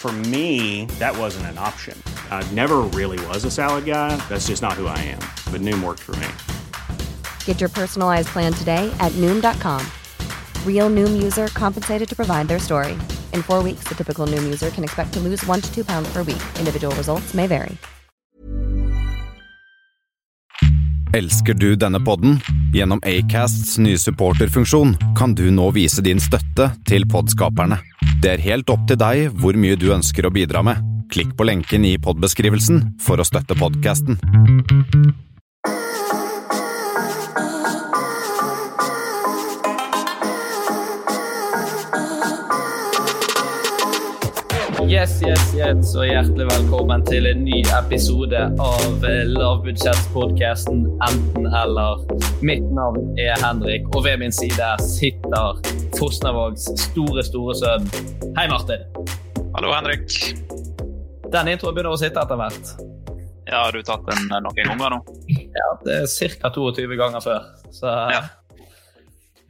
For me, that wasn't an option. I never really was a salad guy. That's just not who I am. But Noom worked for me. Get your personalized plan today at Noom.com. Real Noom user compensated to provide their story. In four weeks, the typical Noom user can expect to lose one to two pounds per week. Individual results may vary. Elsker du denne podden? Gjennom Acasts nye supporterfunksjon kan du nå vise din støtte til podskaperne. Det er helt opp til deg hvor mye du ønsker å bidra med. Klikk på lenken i podbeskrivelsen for å støtte podkasten. Yes, yes, yes, og hjertelig velkommen til en ny episode av eh, lavbudsjettspodkasten Enten-eller. Mitt navn er Henrik, og ved min side sitter Fosnavågs store, store sønn. Hei, Martin. Hallo, Henrik. Den introen begynner å sitte etter hvert. Ja, har du tatt den noen ganger nå? Ja, det er ca. 22 ganger før. Så Ja.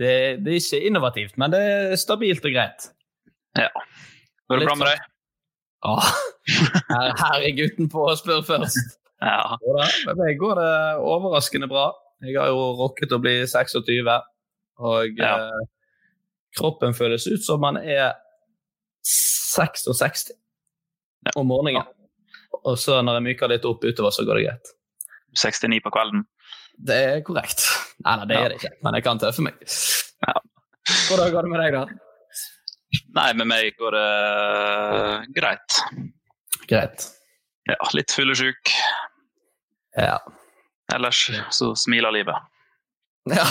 det, det er ikke innovativt, men det er stabilt og greit. Ja. Går det bra med deg? Åh, her, her er gutten på å spørre først. Ja. Med meg går det overraskende bra. Jeg har jo rukket å bli 26, og Ja. eh, kroppen føles ut som man er 66 Ja. om morgenen. Og så når jeg myker litt opp utover, så går det greit. 69 på kvelden. Det er korrekt. Nei, nei, det Ja. er det ikke, men jeg kan tøffe meg. Ja. Hvordan går det med deg, da? Nei, med meg går det eh, greit. Greit. Ja, litt fyllesyk. Ja. Ellers så smiler livet. ja.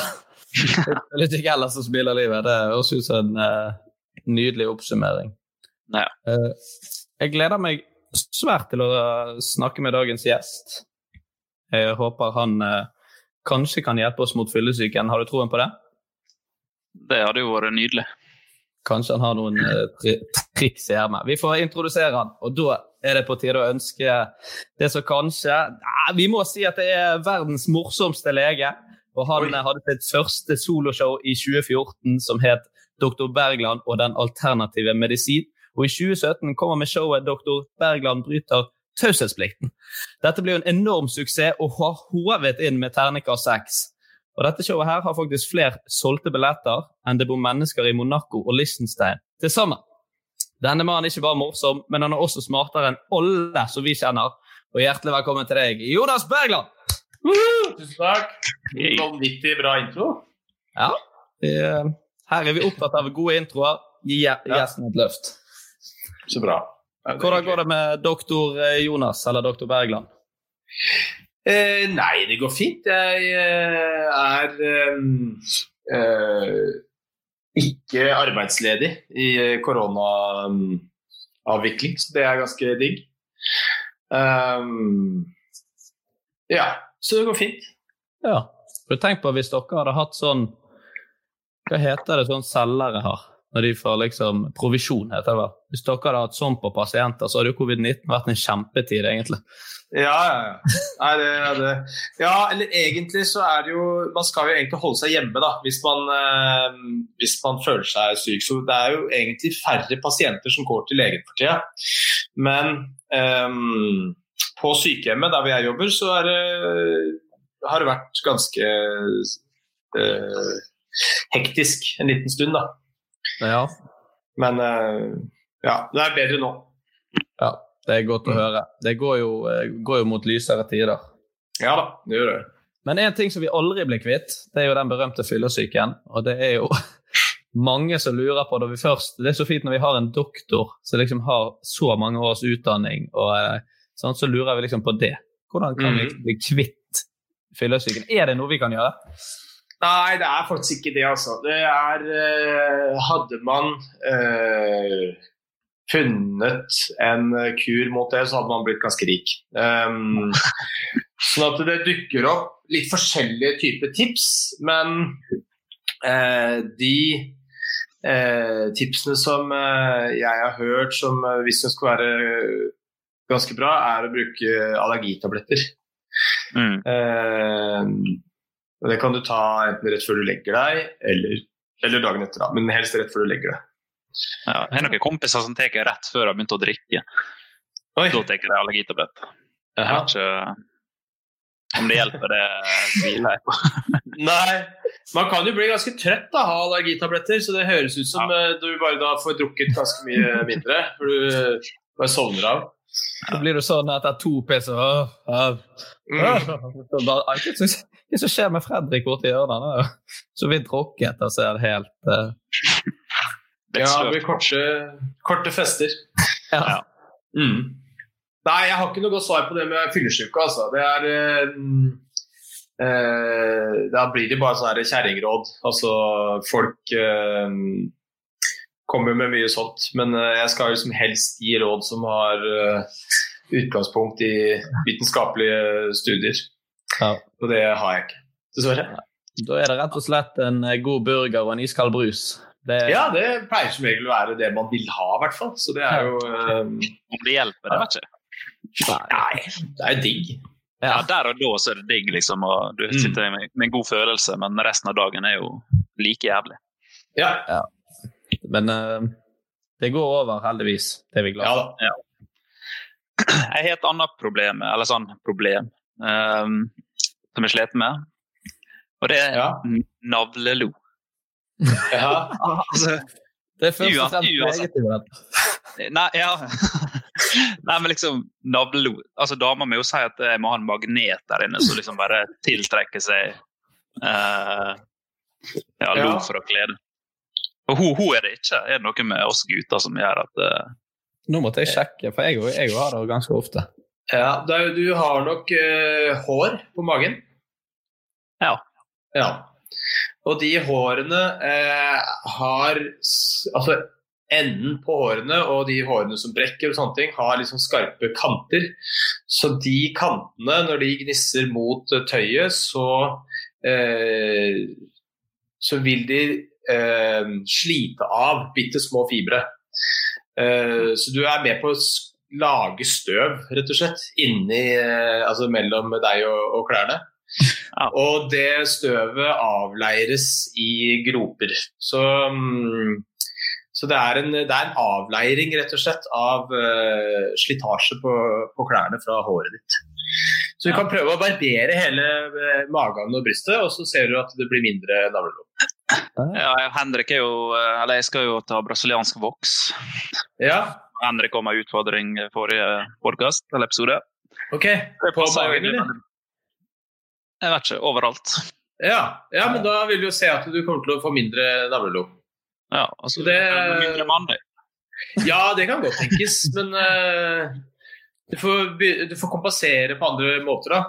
Litt ikke ellers som spiller livet. Det høres ut som en uh, nydelig oppsummering. Ja. Uh, jeg gleder meg svært til å eh, snakke med dagens gjest. Jeg håper han uh, kanskje kan hjelpe oss mot fyllesyken. Har du troen på det? Det hadde jo vært nydelig. Kanskje han har noen tri triks i ermet. Vi får introdusere han, og da er det på tide å ønske det som kanskje Vi må si at det er verdens morsomste lege. Og han Oi. hadde sitt første soloshow i 2014 som het Dr. Bergland og den alternative medisin. Og i 2017 kommer med showet Dr. Bergland bryter taushetsplikten. Dette ble en enorm suksess og har hovet inn med terningkast seks. Og dette showet her har faktisk flere solgte billetter enn det bor mennesker i Monaco og Liechtenstein til sammen. Denne mannen er ikke bare morsom, men han er også smartere enn alle som vi kjenner. Og hjertelig velkommen til deg, Jonas Bergland! Tusen takk. Vanvittig bra intro. Ja, eh, her er vi opptatt av gode introer. Gi gje- gjesten et løft. Så bra. Hvordan går det med doktor eh, Jonas, eller doktor Bergland? Eh, nei, det går fint. Jeg eh, er eh, eh, ikke arbeidsledig i koronaavvikling, så det er ganske digg. Um, ja, så det går fint. Ja. For Tenk på hvis dere hadde hatt sånn Hva heter det sånn selgere har? Når de får liksom provisjon, heter det vel. Hvis dere hadde hatt sånn på pasienter, så hadde jo covid-19 vært en kjempetid, egentlig. Ja, ja, ja. Nei, det, det. ja, eller egentlig så er det jo Man skal jo egentlig holde seg hjemme da, hvis man, eh, hvis man føler seg syk. Så det er jo egentlig færre pasienter som går til legen for tida. Men eh, på sykehjemmet der hvor jeg jobber, så det, har det vært ganske eh, hektisk en liten stund, da. Ja. Men eh, ja, det er bedre nå. ja. Det er godt å høre. Det går jo, eh, går jo mot lysere tider. Ja da, det gjør det. Men en ting som vi aldri blir kvitt, det er jo den berømte fyllesyken. Og det er jo mange som lurer på når vi først Det er så fint når vi har en doktor som liksom har så mange års utdanning, og sånn, så lurer vi liksom på det. Hvordan kan vi Mhm. bli kvitt fyllesyken? Er det noe vi kan gjøre? Nei, det er faktisk ikke det, altså. Det er eh, Hadde man eh, funnet en kur mot det, så hadde man blitt ganske rik. Um, sånn at det dukker opp litt forskjellige typer tips, men eh, de eh, tipsene som eh, jeg har hørt som eh, hvis det skulle være ganske bra, er å bruke allergitabletter. Mm. Eh, det kan du ta enten rett før du legger deg, eller, eller dagen etter. da, Men helst rett før du legger deg. Ja, jeg har noen kompiser som tar rett før de har begynt å drikke. Oi. Da tar de allergitablett. Jeg vet ikke om det hjelper, det tviler jeg på. Nei, man kan jo bli ganske trøtt av å ha allergitabletter, så det høres ut som ja. du bare da får drukket ganske mye mindre. For du eh, bare sovner av. Så blir du sånn etter to Mm. Så bare, «Hva er det som- er skjer med Fredrik borti hjørnet? Er Så vidt rocket og ser helt uh... Ja, det blir korte, korte fester. ja. Mm. Nei, jeg har ikke noe godt svar på det med fyllesyke, altså. Det er uh... eh, Da blir det bare sånne kjerringråd. Altså, folk eh, kommer med mye sånt. Men eh, jeg skal liksom helst gi råd som har eh, utgangspunkt i vitenskapelige studier. Ja. Og det har jeg ikke, dessverre. Da er det rett og slett en eh, god burger og en iskald brus. Det, Ja, det pleier som regel å være det man vil ha, i hvert fall. Så det er jo um... Om det hjelper, det vet ikke. Nei, det er jo digg. Ja, Der og da så er det digg, liksom, og du Mm. sitter med, med en god følelse, men resten av dagen er jo like jævlig. Ja. Ja, Men uh, det går over, heldigvis. Det er vi glad ja for. Jeg har et annet problem, eller sånn problem, um, som jeg slet med. Og det er Ja. navlelo. Ja. Altså, Det er først og fremst negativt. nei, ja. nei, men liksom navlelo Altså, Dama mi sier at jeg må ha en magnet der inne som liksom bare tiltrekker seg uh, ja, lo Ja. for å kle det. Og hun, hun er det ikke. Er det noe med oss gutter som gjør at uh, Nå måtte jeg sjekke, for jeg, jeg har det ganske ofte. Ja, du har nok uh, hår på magen. Ja. Ja. Og de hårene uh, har Altså enden på hårene og de hårene som brekker og sånne ting, har liksom skarpe kanter. Så de kantene, når de gnisser mot tøyet, så eh, så vil de eh, slite av bitte små fibre. Eh, så du er med på å lage støv, rett og slett, inni, eh, altså mellom deg og, og klærne. Ja. Og det støvet avleires i groper. Så, mm, så det, er en, det er en avleiring, rett og slett, av uh, slitasje på, på klærne fra håret ditt. Så du kan prøve å barbere hele magen og brystet, og så ser du at det blir mindre navlelo. Ja, Henrik er jo eh, Eller jeg skal jo ta brasiliansk voks. Ja, Henrik kom med utfordring forrige podcast, eller episode. OK. Det På passer jo egentlig Jeg vet ikke. Overalt. Ja, ja, men da vil du se at du kommer til å få mindre navlelo. Ja, altså, Det- Mindre mandig. Ja, det kan godt tenkes, men eh, du, får, du får kompensere på andre måter. da.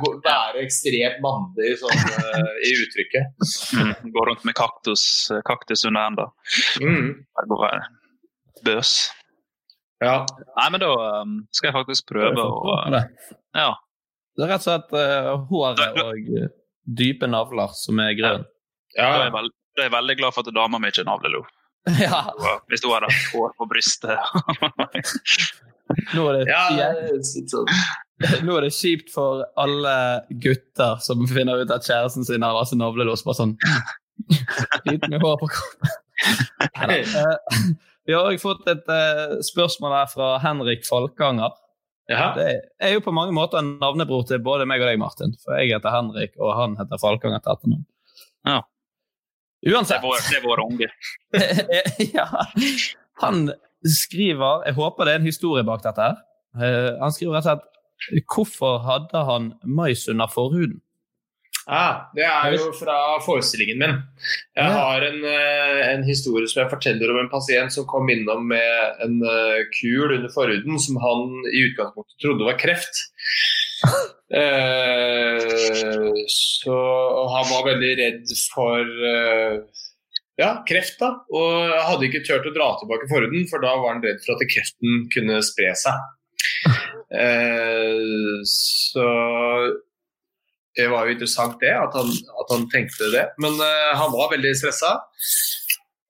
Gå- Være ekstremt mandig sånn, uh, i uttrykket. Mm. Gå rundt med kaktus, kaktus under enda. Mm. Det går være bøs. Ja. Nei, men da um, skal jeg faktisk prøve å uh, Ja. Det er rett og slett uh, håret og eh, dype navler som er. Da er ja. jeg, veld, da er jeg veldig glad for at dama mi ikke er navlelo. Ja, Hvis hun hadde hatt hår på brystet. nå er, det, ja det sånn. nå er det kjipt for alle gutter som finner ut at kjæresten sin har masse navlelås. Bare sånn Litt med hår på kroppen. Eh, Vi har også fått et eh, spørsmål her fra Henrik Falkanger. Jaha. Det er jo på mange måter en navnebror til både meg og deg, Martin. For jeg heter Henrik, og han heter Falkanger etter etternavn. Ja. Det Uansett. er vår, det er vår unge. ja. Han skriver Jeg håper det er en historie bak dette. her. Uh, han skriver rett og slett Hvorfor hadde han mais under forhuden? Ah, det er jo fra forestillingen min. Jeg har en, eh, en historie som jeg forteller om en pasient som kom innom med en eh, kul under forhuden som han i utgangspunktet trodde var kreft. Eh, så, og han var veldig redd for eh, ja, kreft, da. Og jeg hadde ikke turt å dra tilbake forhuden, for da var han redd for at kreften kunne spre seg. Eh, så det var jo interessant det, at han, at han tenkte det. Men eh, han var veldig stressa.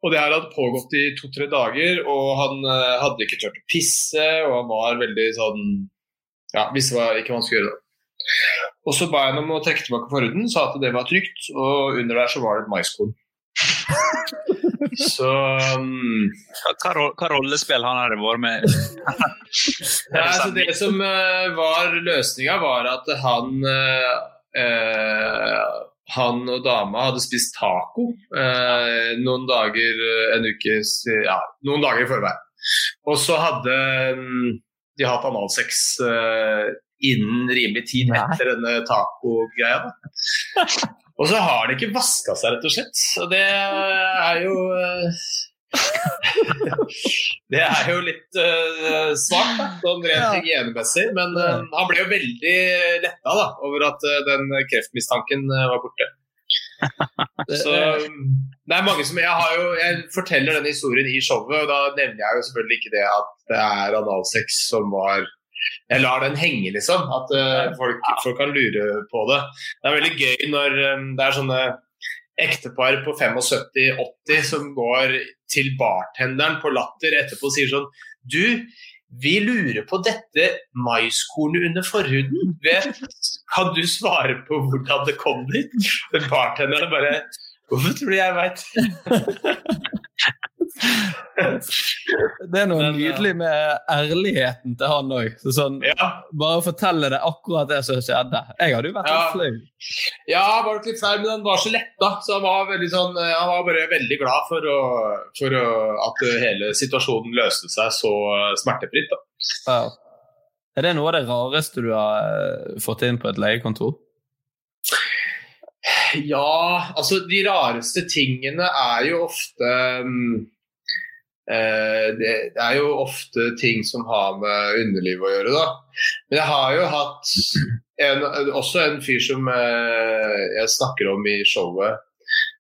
Og det her hadde pågått i to-tre dager, og han eh, hadde ikke turt å pisse. Og han var veldig sånn Ja, visste ikke hva skulle gjøre da. Og så ba jeg ham om å trekke tilbake forhuden, sa at det var trygt, og under der så var det et maiskorn. Så um, Hva, hva, ro- rollespill han hadde vært med? Nei, altså det som uh, var løsninga, var at han eh, Han og dama hadde spist taco uh, noen dager en uke Ja, noen dager i forveien. Og så hadde um, de hatt analsex innen rimelig tid etter denne tacogreia. Og så har de ikke vaska seg, rett og slett. Og det er jo eh, Det er jo litt uh, svakt, sånn rent Ja. hygienemessig. Men uh, han ble jo veldig letta da, over at uh, den kreftmistanken uh, var borte. Så det er mange som Jeg, har jo, jeg forteller denne historien i showet, og da nevner jeg jo selvfølgelig ikke det at det er analsex som var jeg lar den henge, liksom. At uh, folk, folk kan lure på det. Det er veldig gøy når um, det er sånne ektepar på 75-80 som går til bartenderen på Latter etterpå og sier sånn Du, vi lurer på dette maiskornet under forhuden. Vet, kan du svare på hvordan det kom dit? Bartenderen bare Hvorfor tror du jeg veit? Det er noe Men, nydelig med ærligheten til han òg. Så sånn, Ja. bare fortelle det akkurat det som skjedde. Jeg hadde jo vært Ja. litt flau. Ja, var litt flau, men han var så letta. Så han var, veldig sånn, eh, han var bare veldig glad for, å, for å, at hele situasjonen løste seg så smertefritt. Ja. Er det noe av det rareste du har eh, fått inn på et legekontor? Ja, altså de rareste tingene er jo ofte eh, det, det er jo ofte ting som har med underlivet å gjøre, da. Men jeg har jo hatt en, også en fyr som eh, jeg snakker om i showet.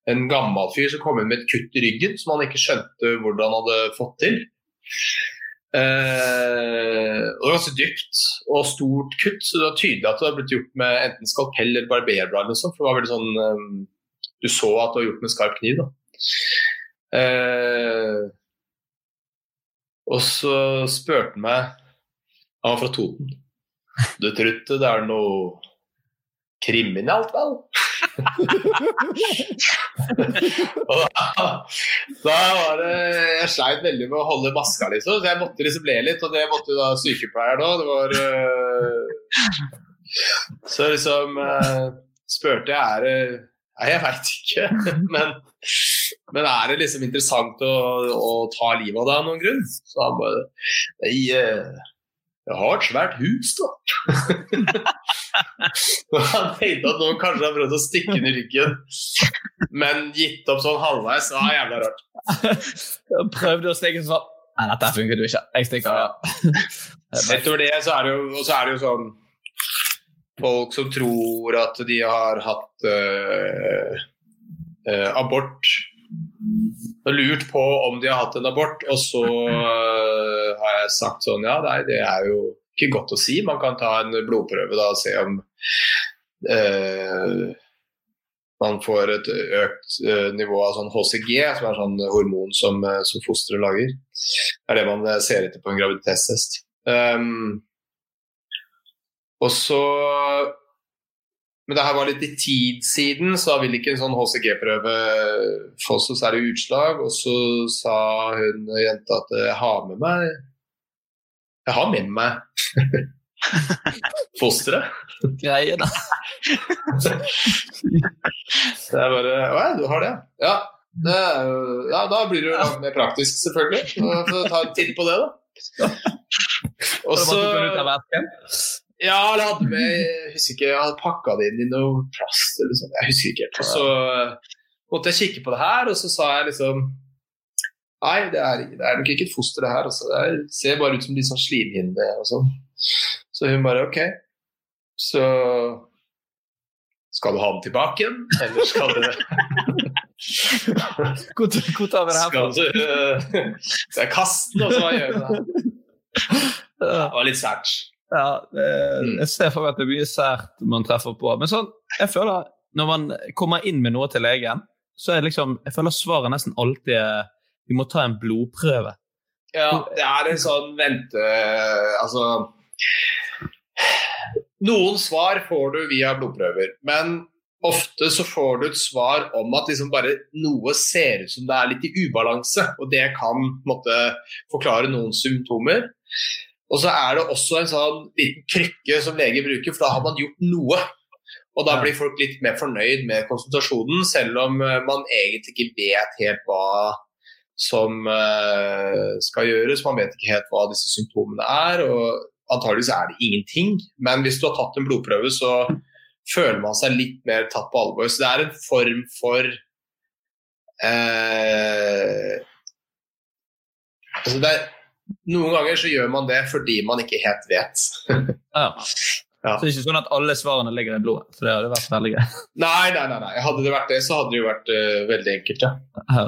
En gammel fyr som kom inn med et kutt i ryggen som han ikke skjønte hvordan han hadde fått til. Eh, og ganske dypt og stort kutt, så det var tydelig at det hadde blitt gjort med enten skalpell eller barberblad. sånt, for det var veldig sånn eh, Du så at det var gjort med skarp kniv. da. Eh, og så spurte han meg Han var fra Toten. Du trodde det er noe kriminelt, vel? og da, da var det Jeg sleit veldig med å holde maska, liksom, så jeg måtte liksom le litt. Og det måtte jo da sykepleieren òg. Det var uh, Så liksom uh, spurte jeg er det Nei, jeg veit ikke. Men, men er det liksom interessant å, å ta livet av deg av noen grunn? Så han bare Nei, eh, jeg har et svært hus, da. Han tenkte at noen kanskje har prøvd å stikke den i ryggen, men gitt opp sånn halvveis. Var jævla rart. Prøvde å stikke sånn Nei, dette funket jo ikke. Jeg stikker. Ja. Etter det så er det jo, så er det jo sånn folk som tror at de har hatt øh, øh, abort lurt på om de har hatt en abort, og så eh, har jeg sagt sånn Ja, nei, det er jo ikke godt å si. Man kan ta en blodprøve da og se om eh, man får et økt eh, nivå av sånn HCG, som er sånn hormon som, eh, som fosteret lager. Det er det man eh, ser etter på en graviditetstest. Um, og så Men det her var litt i tid siden, så da vil ikke en sånn HCG-prøve få så særlig utslag. Og så sa hun jenta at jeg har med meg Jeg har med meg Fosteret? da. Så jeg bare Å ja, du har det? Ja. Det ja, da blir det jo langt mer praktisk, selvfølgelig. Får ta en titt på det, da. Og Så Ja, eller hadde med Jeg husker ikke, jeg hadde pakka det inn i noe plast eller sånn. Jeg husker ikke helt. Og så måtte jeg kikke på det her, og så sa jeg liksom Nei, det er, det er nok ikke et foster, det her. Altså. Det ser bare ut som litt sånn slimhinne og sånn. Så hun bare OK. Så skal du ha den tilbake igjen, eller skal du God, god her Skal du uh, Skal jeg kaste den, og så hva gjør du? det? Det var litt sært. Ja, det, jeg ser for meg at det er mye sært man treffer på. Men sånn, jeg føler når man kommer inn med noe til legen, så er liksom, jeg føler svaret nesten alltid er vi må ta en blodprøve. Ja, det er en sånn vente... Altså Noen svar får du via blodprøver, men ofte så får du et svar om at liksom bare noe ser ut som det er litt i ubalanse, og det kan på en måte forklare noen symptomer. Og så er det også en sånn liten krykke som leger bruker, for da har man gjort noe. Og da blir folk litt mer fornøyd med konsultasjonen, selv om eh, man egentlig ikke vet helt hva som eh, skal gjøres. Man vet ikke helt hva disse symptomene er, og antageligvis er det ingenting. Men hvis du har tatt en blodprøve, så føler man seg litt mer tatt på alvor. Så det er en form for eh, altså det er, Noen ganger så gjør man det fordi man ikke helt vet. Ja. Ja. Så det er ikke sånn at alle svarene ligger i blodet, for det hadde vært veldig gøy. Nei, nei, nei, nei. Hadde det vært det, så hadde det jo vært uh, veldig enkelt, ja. Ja.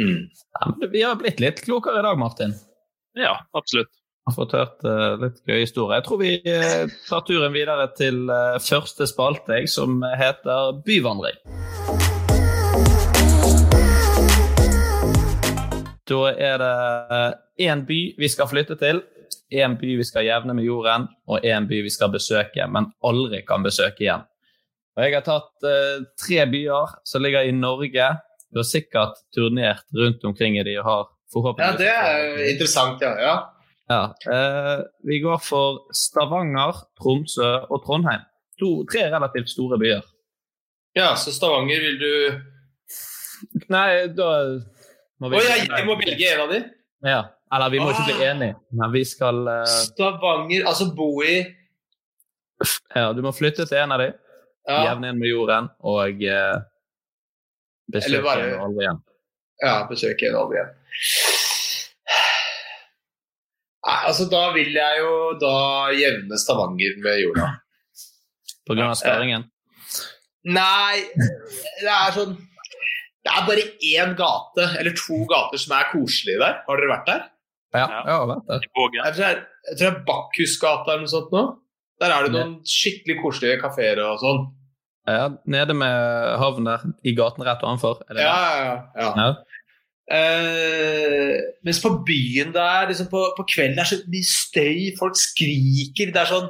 Mm. Ja, men vi har blitt litt klokere i dag, Martin. Ja, absolutt. Har fått hørt uh, litt gøy historie. Jeg tror vi eh, tar turen videre til første spalte, som heter Byvandring. Da er det én by vi skal flytte til, én by vi skal jevne med jorden, og én by vi skal besøke, men aldri kan besøke igjen. Og Jeg har tatt eh, tre byer som ligger i Norge. Du har sikkert turnert rundt omkring i de og har forhåpentligvis Ja, det er interessant, ja. ja. ja, eh, Vi går for Stavanger, Tromsø og Trondheim. To, tre relativt store byer. Ja, så Stavanger vil du Nei, da må vi ja, jeg må velge en av de? Ja. Eller vi må ikke bli Ah. enige, men vi skal uh... Stavanger Altså bo i Ja, du må flytte til en av de, Ja, jevne inn med jorden og uh, besøke bare- en aldri igjen. ja besøke en aldri igjen. Nei, altså Da vil jeg jo da jevne Stavanger med jorda. På grunn av skaringen. Nei, det er sånn Det er bare én gate, eller to gater, som er koselige der. Har dere vært der? Ja. Jeg har vært der. jeg tror det er Bakkhusgata eller noe sånt nå. Der er det noen skikkelig koselige kafeer og sånn. Ja, nede med havn der, i gaten rett ovenfor. Er det Ja, ja, ja. Ja. Uh, mens på byen der, liksom på, på kvelden, det er så mye støy, folk skriker. Det er sånn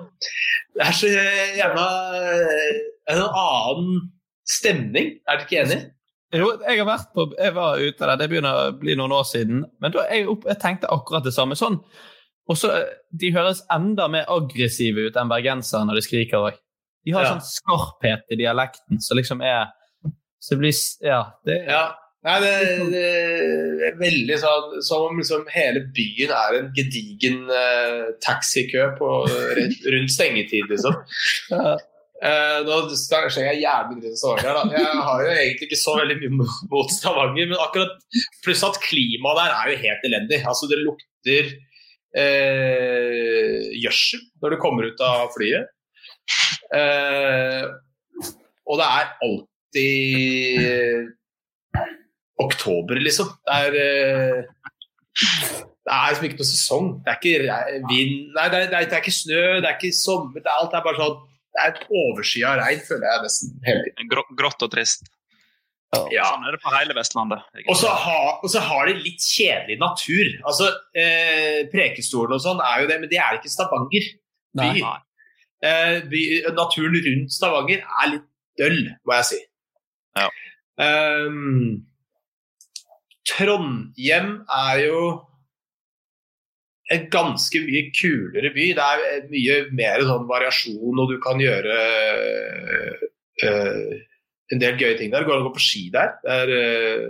Det er så jævla eh, En annen stemning. Er dere ikke enig? Jo, jeg har vært på Jeg var ute der, det begynner å bli noen år siden. Men da jeg, opp, jeg tenkte akkurat det samme. sånn. Og så De høres enda mer aggressive ut enn bergensere når de skriker òg. De har Ja. sånn skarphet i dialekten som liksom er Så det blir Ja. Det, Ja. Nei, det, det er veldig sånn som om liksom hele byen er en gedigen uh, taxikø på, rundt stengetid, liksom. Ja. Eh, nå slenger jeg jævlig i Stavanger. da. Jeg har jo egentlig ikke så veldig mye mot Stavanger, men akkurat pluss at klimaet der er jo helt elendig. Altså, det lukter eh, gjødsel når du kommer ut av flyet. Eh, og det er alltid oktober, liksom. Det er det er liksom ikke noe sesong. Det er ikke vind Nei, det er, det er, ikke snø, det er ikke sommer. Det er, alt er bare sånn Det er et overskya regn, føler jeg nesten hele tiden. Grå, grått og trist. Ja. Sånn er det på hele Vestlandet. Og så så har de litt kjedelig natur. Altså, eh, Prekestolen og sånn er jo det, men det er ikke Stavanger by. Nei. Eh, by. Naturen rundt Stavanger er litt døll, må jeg si. Ja. Um, Trondhjem er jo en ganske mye kulere by. Det er mye mer sånn variasjon, og du kan gjøre uh, en del gøye ting der. Det går an å gå på ski der. Det er, uh,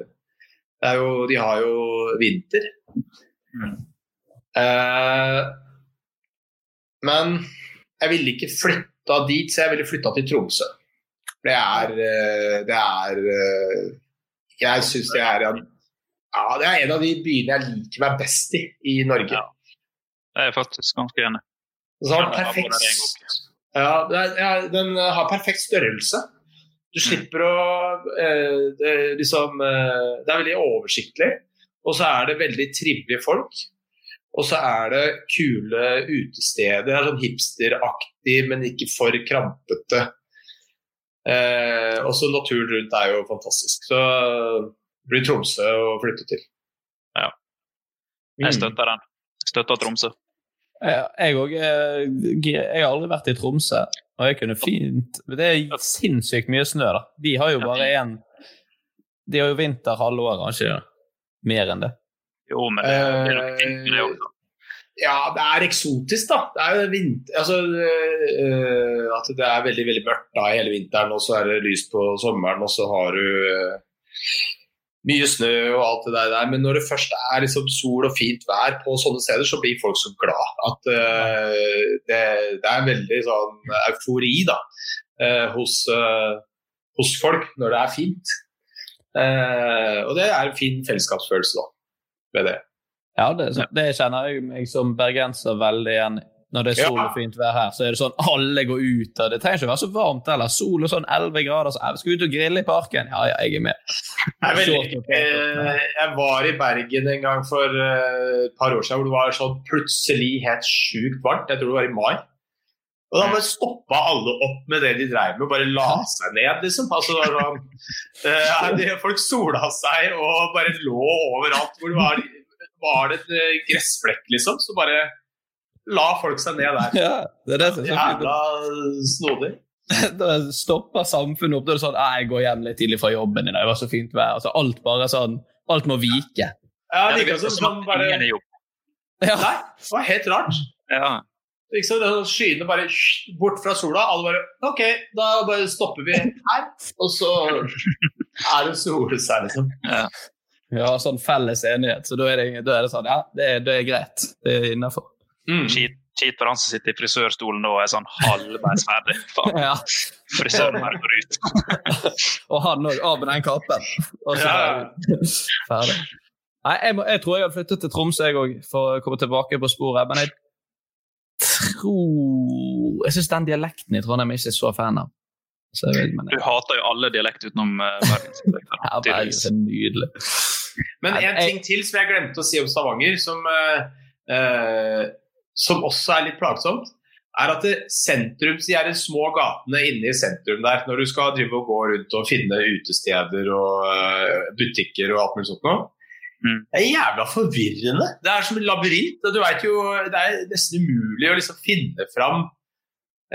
det er jo, de har jo vinter. Mm. Uh, men jeg ville ikke flytta dit, så jeg ville flytta til Tromsø. Det er, det er Jeg syns det er en ja, det er en av de byene jeg liker meg best i i Norge. Ja. Jeg er faktisk ganske enig. Så perfekt, ja, den har perfekt størrelse. Du mm. slipper å eh, det, liksom, eh, det er veldig oversiktlig. Og så er det veldig trivelige folk. Og så er det kule utesteder. Det er sånn hipsteraktig, men ikke for krampete. Eh, også naturen rundt er jo fantastisk. Så det blir Tromsø å flytte til. Ja. Jeg mm. støtter den. Støtter Tromsø. Jeg òg. Eh, jeg har aldri vært i Tromsø, og jeg kunne fint Det er sinnssykt mye snø, da. De har jo bare én De har jo vinter halve året, har ikke Mer enn det. Jo, men det er nok fint, det også. Ja, det er eksotisk, da. Det er jo vinter, altså, øh, at det er veldig veldig mørkt da hele vinteren, og så er det lyst på sommeren, og så har du uh, mye snø og alt det der. Men når det først er liksom sol og fint vær på sånne steder, så blir folk så glad at uh, det, det, er veldig sånn eufori da, uh, hos, uh, hos, folk når det er fint. og det er en fin fellesskapsfølelse da, ved det. Ja, det, det kjenner jeg meg som bergenser veldig igjen i når det er sol og fint vær her, så er det sånn alle går ut. og Det trenger ikke å være så varmt heller. Sol og sånn 11 grader, så jeg skal ut og grille i parken. Ja, ja, jeg er med. Jeg, veldig, eh, jeg var i Bergen en gang for eh, et par år siden hvor det var sånn plutselig helt sjukt varmt. Jeg tror det var i mai. Og da bare stoppa alle opp med det de dreiv med, og bare la seg ned, liksom. Altså, da, sånn, uh, folk sola seg og bare lå overalt. Hvor det var, var det et gressflekk, liksom. Så bare la folk seg ned der. Ja, det er det som er så Jævla snodig. Da stopper samfunnet opp. Da er det sånn Jeg går hjem litt tidlig fra jobben i dag, det var så fint vær. Altså, alt bare sånn Alt må vike. Ja, like som sånn bare ja. Nei, det var helt rart. Ja. Liksom, Skyene bare bort fra sola. Alle bare OK, da bare stopper vi her. Og så er det sole her, liksom. Ja. Vi har sånn felles enighet, så da er det, da er det sånn Ja, det det er greit. Det er innafor. Mm. Kjipt for han som sitter i frisørstolen og er sånn halvveis ferdig. ja. Frisøren her går ut. og han òg, av med den kappen. Og så ja. ferdig. Nei, jeg, må, jeg, tror jeg hadde flyttet til Tromsø jeg òg, for å komme tilbake på sporet. Men jeg tror Jeg syns den dialekten i Trondheim er ikke så fan av. Vet, jeg... Du hater jo alle dialekter utenom uh, bergensdialekter. ja, Bergen er nydelig. Men en ting til som jeg glemte å si om Stavanger, som uh, uh, som også er litt plagsomt, er at sentrum, de er de små gatene inne i sentrum der, når du skal drive og gå rundt og finne utesteder og uh, butikker og alt mulig sånt noe. Mm. Det er jævla forvirrende. Det er som en labyrint. og du vet jo, Det er nesten umulig å liksom finne fram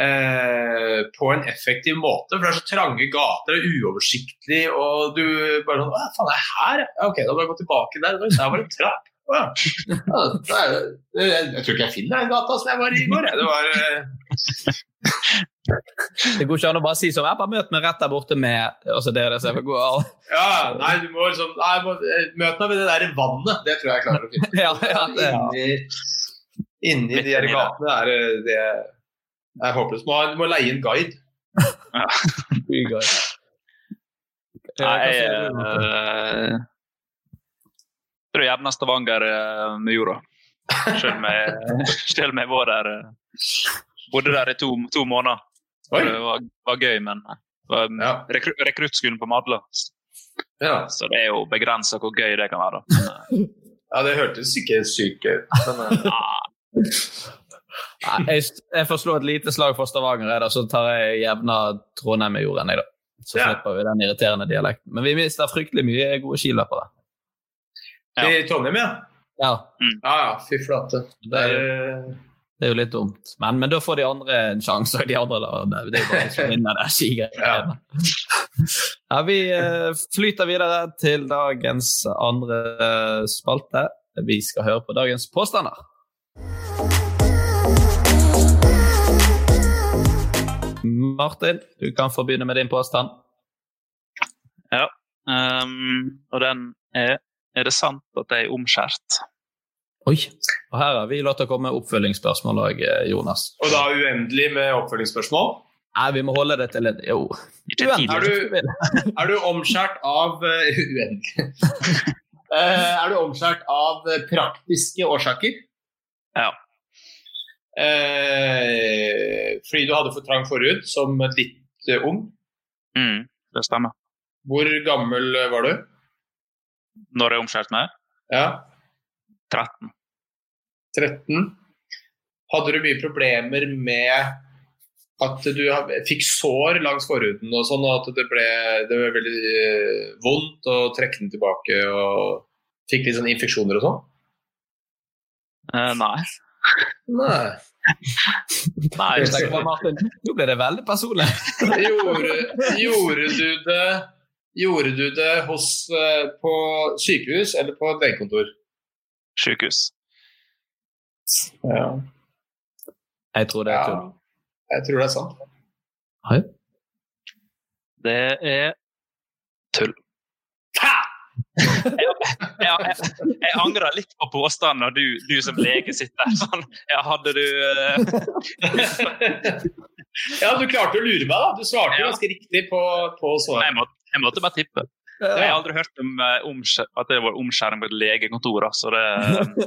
eh, på en effektiv måte. For det er så trange gater og uoversiktlig. Og du bare sånn Hva faen er her? Ok, da må jeg gå tilbake der. Der var det en trapp. Ja. jeg, tror ikke jeg finner den gata som jeg var i i går. Det var uh... Det går ikke an å bare si som Jeg bare møt meg rett der borte med altså det er det som går av. Ja, nei, du må liksom nei, må, eh, Møt meg ved det der vannet. Det tror jeg jeg klarer å finne. ja, ja, det, inni, inni de her gatene er eh, det er håpløst. Du må leie en guide. Ja. Nei, uh, tror jeg jevna Stavanger eh, med jorda. Selv om jeg var der eh, Bodde der i to, to måneder. Det var, var, gøy, men var ja. rekru, rekruttskolen på Madla. Ja. Så det er jo begrensa hvor gøy det kan være. Men, eh, ja, det hørtes ikke sykt ut. Men, Nei, jeg, jeg, får slå et lite slag for Stavanger, jeg, da, så tar jeg jevna Trondheim med jorden. Jeg, da. Så slipper vi den irriterende dialekten. Men vi mister fryktelig mye gode skiløpere. Ja. I Trondheim, ja? Ja. Mm. ja, ja. Fy flate. Det er, det er jo litt dumt. Men, men da får de andre en sjanse. og de andre da, Det er bare som vinner der, skigreiene. Ja. vi eh, flyter videre til dagens andre eh, spalte. Vi skal høre på dagens påstander. Martin, du kan få begynne med din påstand. Ja, um, og den er er det sant at det er omskjært? Oi. Og her har vi latt det komme oppfølgingsspørsmål òg, Jonas. Og da uendelig med oppfølgingsspørsmål? Nei, vi må holde det til en Jo. Er du, er du omskjært av uh, Uendelig. uh, er du omskjært av eh, praktiske årsaker? Ja. Uh, fordi du hadde for trang forhud som litt eh, ung? Mm, det stemmer. Hvor gammel eh, var du? Når jeg omskjærte meg? Ja, 13. 13. Hadde du mye problemer med at du fikk sår langs forhuden og sånn, og at det ble, det ble veldig eh, vondt å trekke den tilbake og fikk litt sånn infeksjoner og sånn? Uh, nei. Nei. Nei, Nå ble det veldig personlig. Gjorde, gjorde du det Gjorde du det hos, eh, på sykehus eller på legekontor? sykehus. Ja. Jeg tror det er tull. Jeg tror det er sant. Hei. Det er tull. Jeg, jeg, jeg, jeg angrer litt på påstanden når du, du som lege sitter der sånn Ja, hadde du uh... ja, du klarte å lure meg, da. Du svarte Ja. ganske riktig på, på jeg, svaret. Jeg måtte bare tippe. Jeg har aldri hørt om om at det var omskjæring på et legekontor. Altså det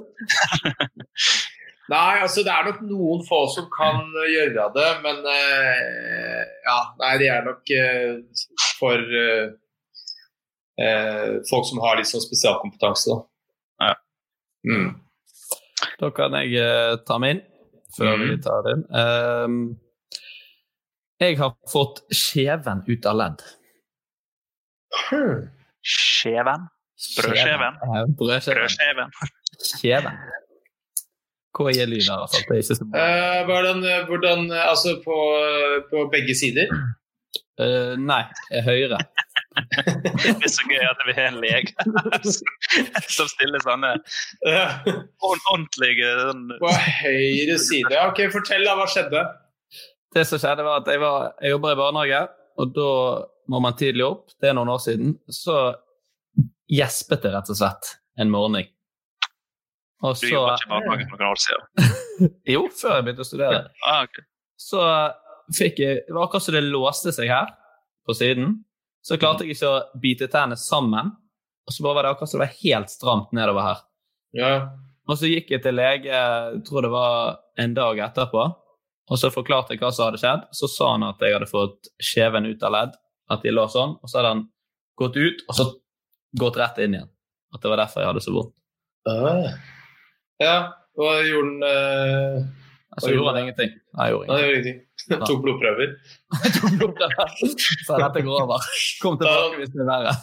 Nei, altså det er nok noen få som kan gjøre det, men uh, ja, nei, de er nok uh, for uh, eh, folk som har litt sånn spesialkompetanse. Da. Ja. Mm. Da kan jeg eh, ta min før vi tar din. Ehm, jeg har fått skjeven ut av ledd. Skjeven? Brødskjeven? Brødskjeven. Skjeven. Hvor er lyden her? Altså. Det er ikke så bra. Eh, hvordan, hvordan Altså på, på begge sider? Uh, nei, høyre. Det er så gøy at vi har en lege som stiller sånne ord- ordentlige sånn, På høyre side. Ja, ok, Fortell, da. Hva skjedde? Det som skjedde var at Jeg, var, jeg jobber i barnehage, og da må man tidlig opp. Det er noen år siden. Så gjespet det rett og slett en morgen. Og Du så jobba ikke i barnehagen for noen år siden? Jo, før jeg begynte å studere. Ah, okay. Så fikk jeg Det var akkurat som det låste seg her på siden. Så klarte jeg ikke å bite tennene sammen. Og så bare var det akkurat som det var helt stramt nedover her. Ja. Og så gikk jeg til lege, jeg tror det var en dag etterpå, og så forklarte jeg hva som hadde skjedd. Så sa han at jeg hadde fått skjeven ut av ledd, at de lå sånn, og så hadde han gått ut, og så gått rett inn igjen. At det var derfor jeg hadde så vondt. Ah. Ja, hva gjorde han eh, Så gjorde han ingenting. Nei, jeg Nei, Jeg det gjorde ingenting. Tok blodprøver. ingenting. Så dette går over. Kom tilbake hvis det er verre.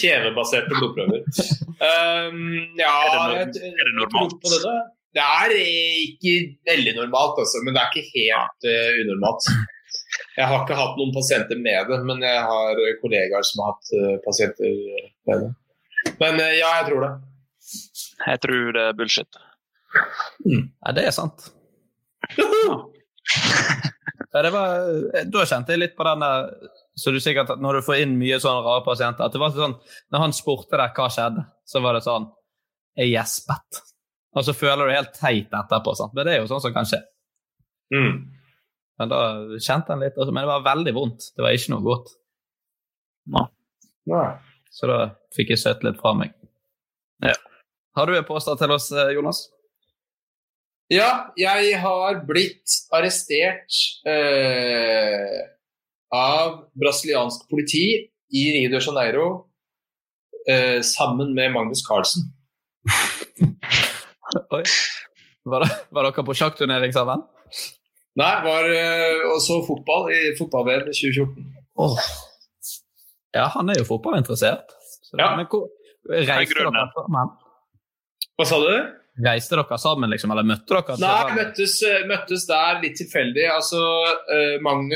Kjevebaserte blodprøver. Um, ja, Er det er det normalt? det, det er ikke veldig normalt, altså, men det er ikke helt uh, unormalt. Jeg har ikke hatt noen pasienter med det, men jeg har kollegaer som har hatt eh, pasienter med det. Men eh, ja, jeg tror det. Jeg tror det er bullshit. Nei, det er sant. Ja, det var, da kjente jeg litt på den der så du sikkert at Når du får inn mye sånne rare pasienter at det var sånn, Når han spurte deg hva skjedde, så var det sånn Jeg gjespet. Og så føler du helt teit etterpå. Sant? Men det er jo sånn som kan skje. Mm. Men da kjente han litt, men det var veldig vondt. Det var ikke noe godt. Nei. Så da fikk jeg søtt litt fra meg. Ja. Har du en påstand til oss, eh, Jonas? Ja, jeg har blitt arrestert eh, av brasiliansk politi i Rio de Janeiro eh, sammen med Magnus Carlsen. Oi. Var, det, var dere på sjakkturnering sammen? Nei, var eh, og så fotball i fotball-VM i 2014. Oh. Ja, han er jo fotballinteressert. Så, Ja. Men hvor, reiste dere sammen? Hva sa du? Reiste dere sammen, liksom, eller møtte dere? Nei, møttes, eh, møttes der litt tilfeldig. Altså, uh, Magnus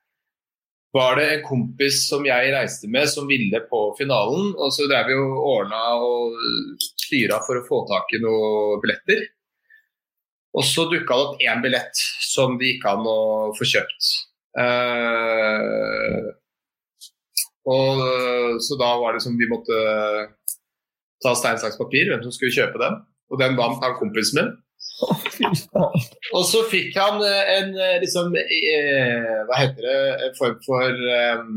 var det en kompis som jeg reiste med som ville på finalen. Og så drev vi og ordna og styra for å få tak i noen billetter. Og så dukka det opp én billett som det gikk an å få kjøpt. Uh, og Så da var det som vi måtte ta stein, saks, papir, hvem som skulle kjøpe den. Og den vant han kompisen min. Og så fikk han en liksom Hva heter det En form for um,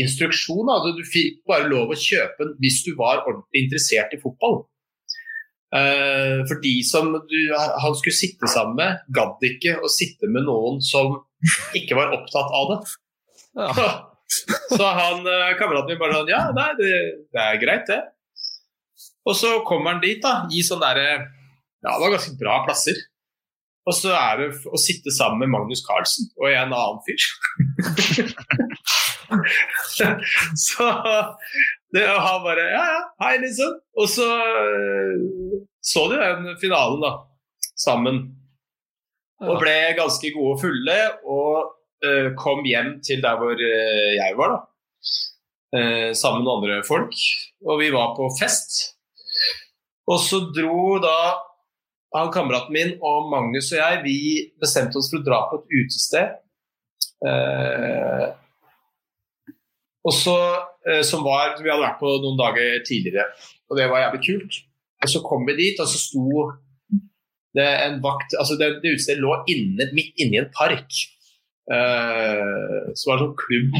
instruksjon. Altså, du fikk bare lov å kjøpe den hvis du var ordentlig interessert i fotball. Uh, for de som du, han skulle sitte sammen med, gadd ikke å sitte med noen som ikke var opptatt av det. Ja. så han kameraten min bare sånn Ja, nei, det, det er greit, det. Og så kommer han dit, da, i sånn derre ja, det var ganske bra plasser. Og så er det å sitte sammen med Magnus Carlsen og en annen fyr. så det, var bare Ja, ja, hei, liksom. Og så så de den finalen, da, sammen. Og ble ganske gode og fulle, og uh, kom hjem til der hvor uh, jeg var, da. Uh, sammen med andre folk. Og vi var på fest. Og så dro da han kameraten min og Magnus og jeg vi bestemte oss for å dra på et utested. Eh, og så, eh, som var, Vi hadde vært på noen dager tidligere, og det var jævlig kult. Og så kom vi dit, og så sto det en vakt altså Det, det utestedet lå inne, midt inne i en park. Eh, så var det sånn klubb.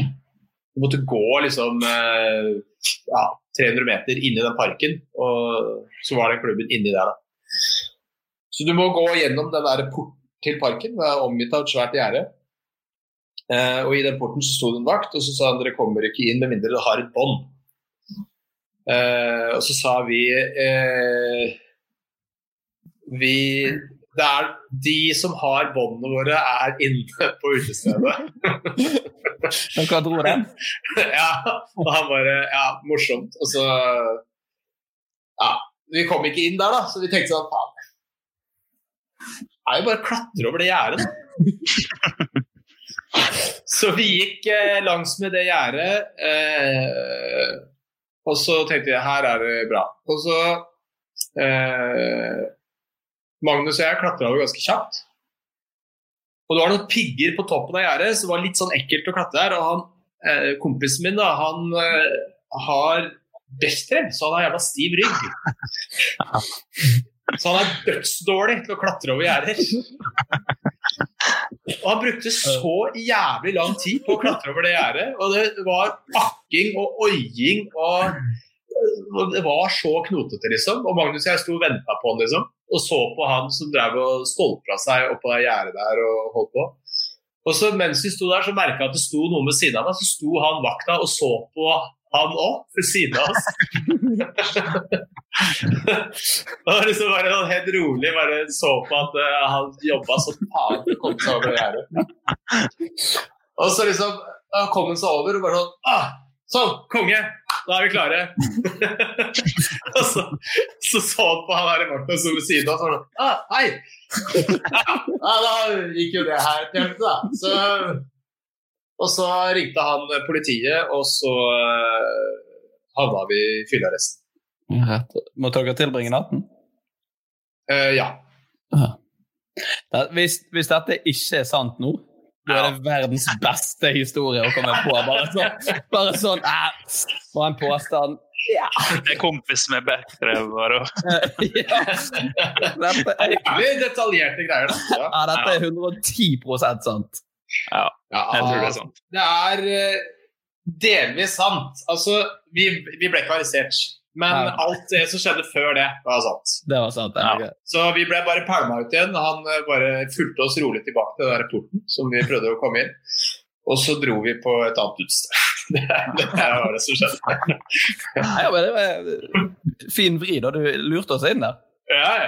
Du måtte gå liksom eh, ja, 300 meter inni den parken, og så var den klubben inni der. da. Så du må gå gjennom den der porten til parken, det er omgitt av et svært gjerde. Eh, og i den porten så sto det en vakt, og så sa han dere kommer ikke inn med mindre dere har et bånd. og så sa vi vi det er de som har båndene våre, er inne på utestedet. Hva dro den? ja, og han bare Ja, morsomt. Og så Ja, vi kom ikke inn der, da, så vi tenkte sånn Faen. Er jo bare å klatre over det gjerdet. så vi gikk eh, langs med det gjerdet, eh, og så tenkte vi her er det bra. Og så eh, Magnus og jeg klatra over ganske kjapt. Og det var noen pigger på toppen av gjerdet, så det var litt sånn ekkelt å klatre der. Og han, eh, kompisen min, da, han eh, har Bechdel, så han har jævla stiv rygg. Så han er dødsdårlig til å klatre over gjerder. Og han brukte så jævlig lang tid på å klatre over det gjerdet. Og det var akking og oiing og Det var så knotete, liksom. Og Magnus og jeg sto og venta på han, liksom og så på han som drev og stolpra seg oppå det gjerdet der og holdt på. Og så Mens vi sto der, så merka jeg at det sto noen ved siden av meg. Så sto han vakta og så på han òg, ved siden av oss. og liksom bare sånn helt rolig bare så på at uh, han jobba så faen for å komme seg over gjerdet. og så liksom kom han seg over og bare sånn ah, Sånn, konge! Da er vi klare. og så, så så han på han her i Martin som ved siden av og sånn ah, Hei! ja, da gikk jo det her til helvete, da. Så, og så ringte han politiet, og så uh, havna vi i fyllearresten. Måtte dere tilbringe natten? Uh, ja. Hvis, hvis dette ikke er sant nå, da er det verdens beste historie å komme på. Bare sånn, bare sånn eh, Var en påstand ja. Det er kompis med backdrev bare. ja. Dette er litt detaljerte greier. Da. Ja. ja, dette er 110% sant. Ja, jeg tror det er sant. Det er uh, delvis sant. Altså, vi, vi ble ikke arrestert. Men ja. alt det som skjedde før det, var sant. Det var sant, ja. Så vi ble bare pælma ut igjen. Han eh, bare fulgte oss rolig tilbake til den der porten som vi prøvde å komme inn. Og så dro vi på et annet utested. Det, det var det som skjedde. ja, men det var fin vri, da. Du lurte oss inn der. Ja, ja.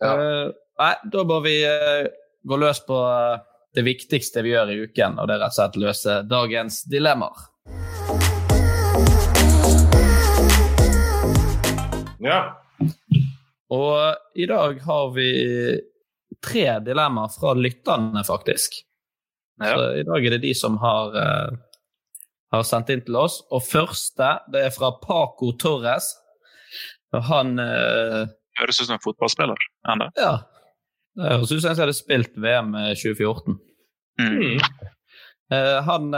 ja. Uh, nei, da må vi uh, gå løs på uh, det viktigste vi gjør i uken, og det er rett og slett løse dagens dilemmaer. Ja. Og i dag har vi tre dilemmaer fra lytterne, faktisk. Ja. Så i dag er det de som har, uh, har, sendt inn til oss. Og første det er fra Paco Torres. Og han uh, Høres ut som en fotballspiller ennå. Ja. Det høres ut som en hadde spilt VM 2014. Mm. Uh, han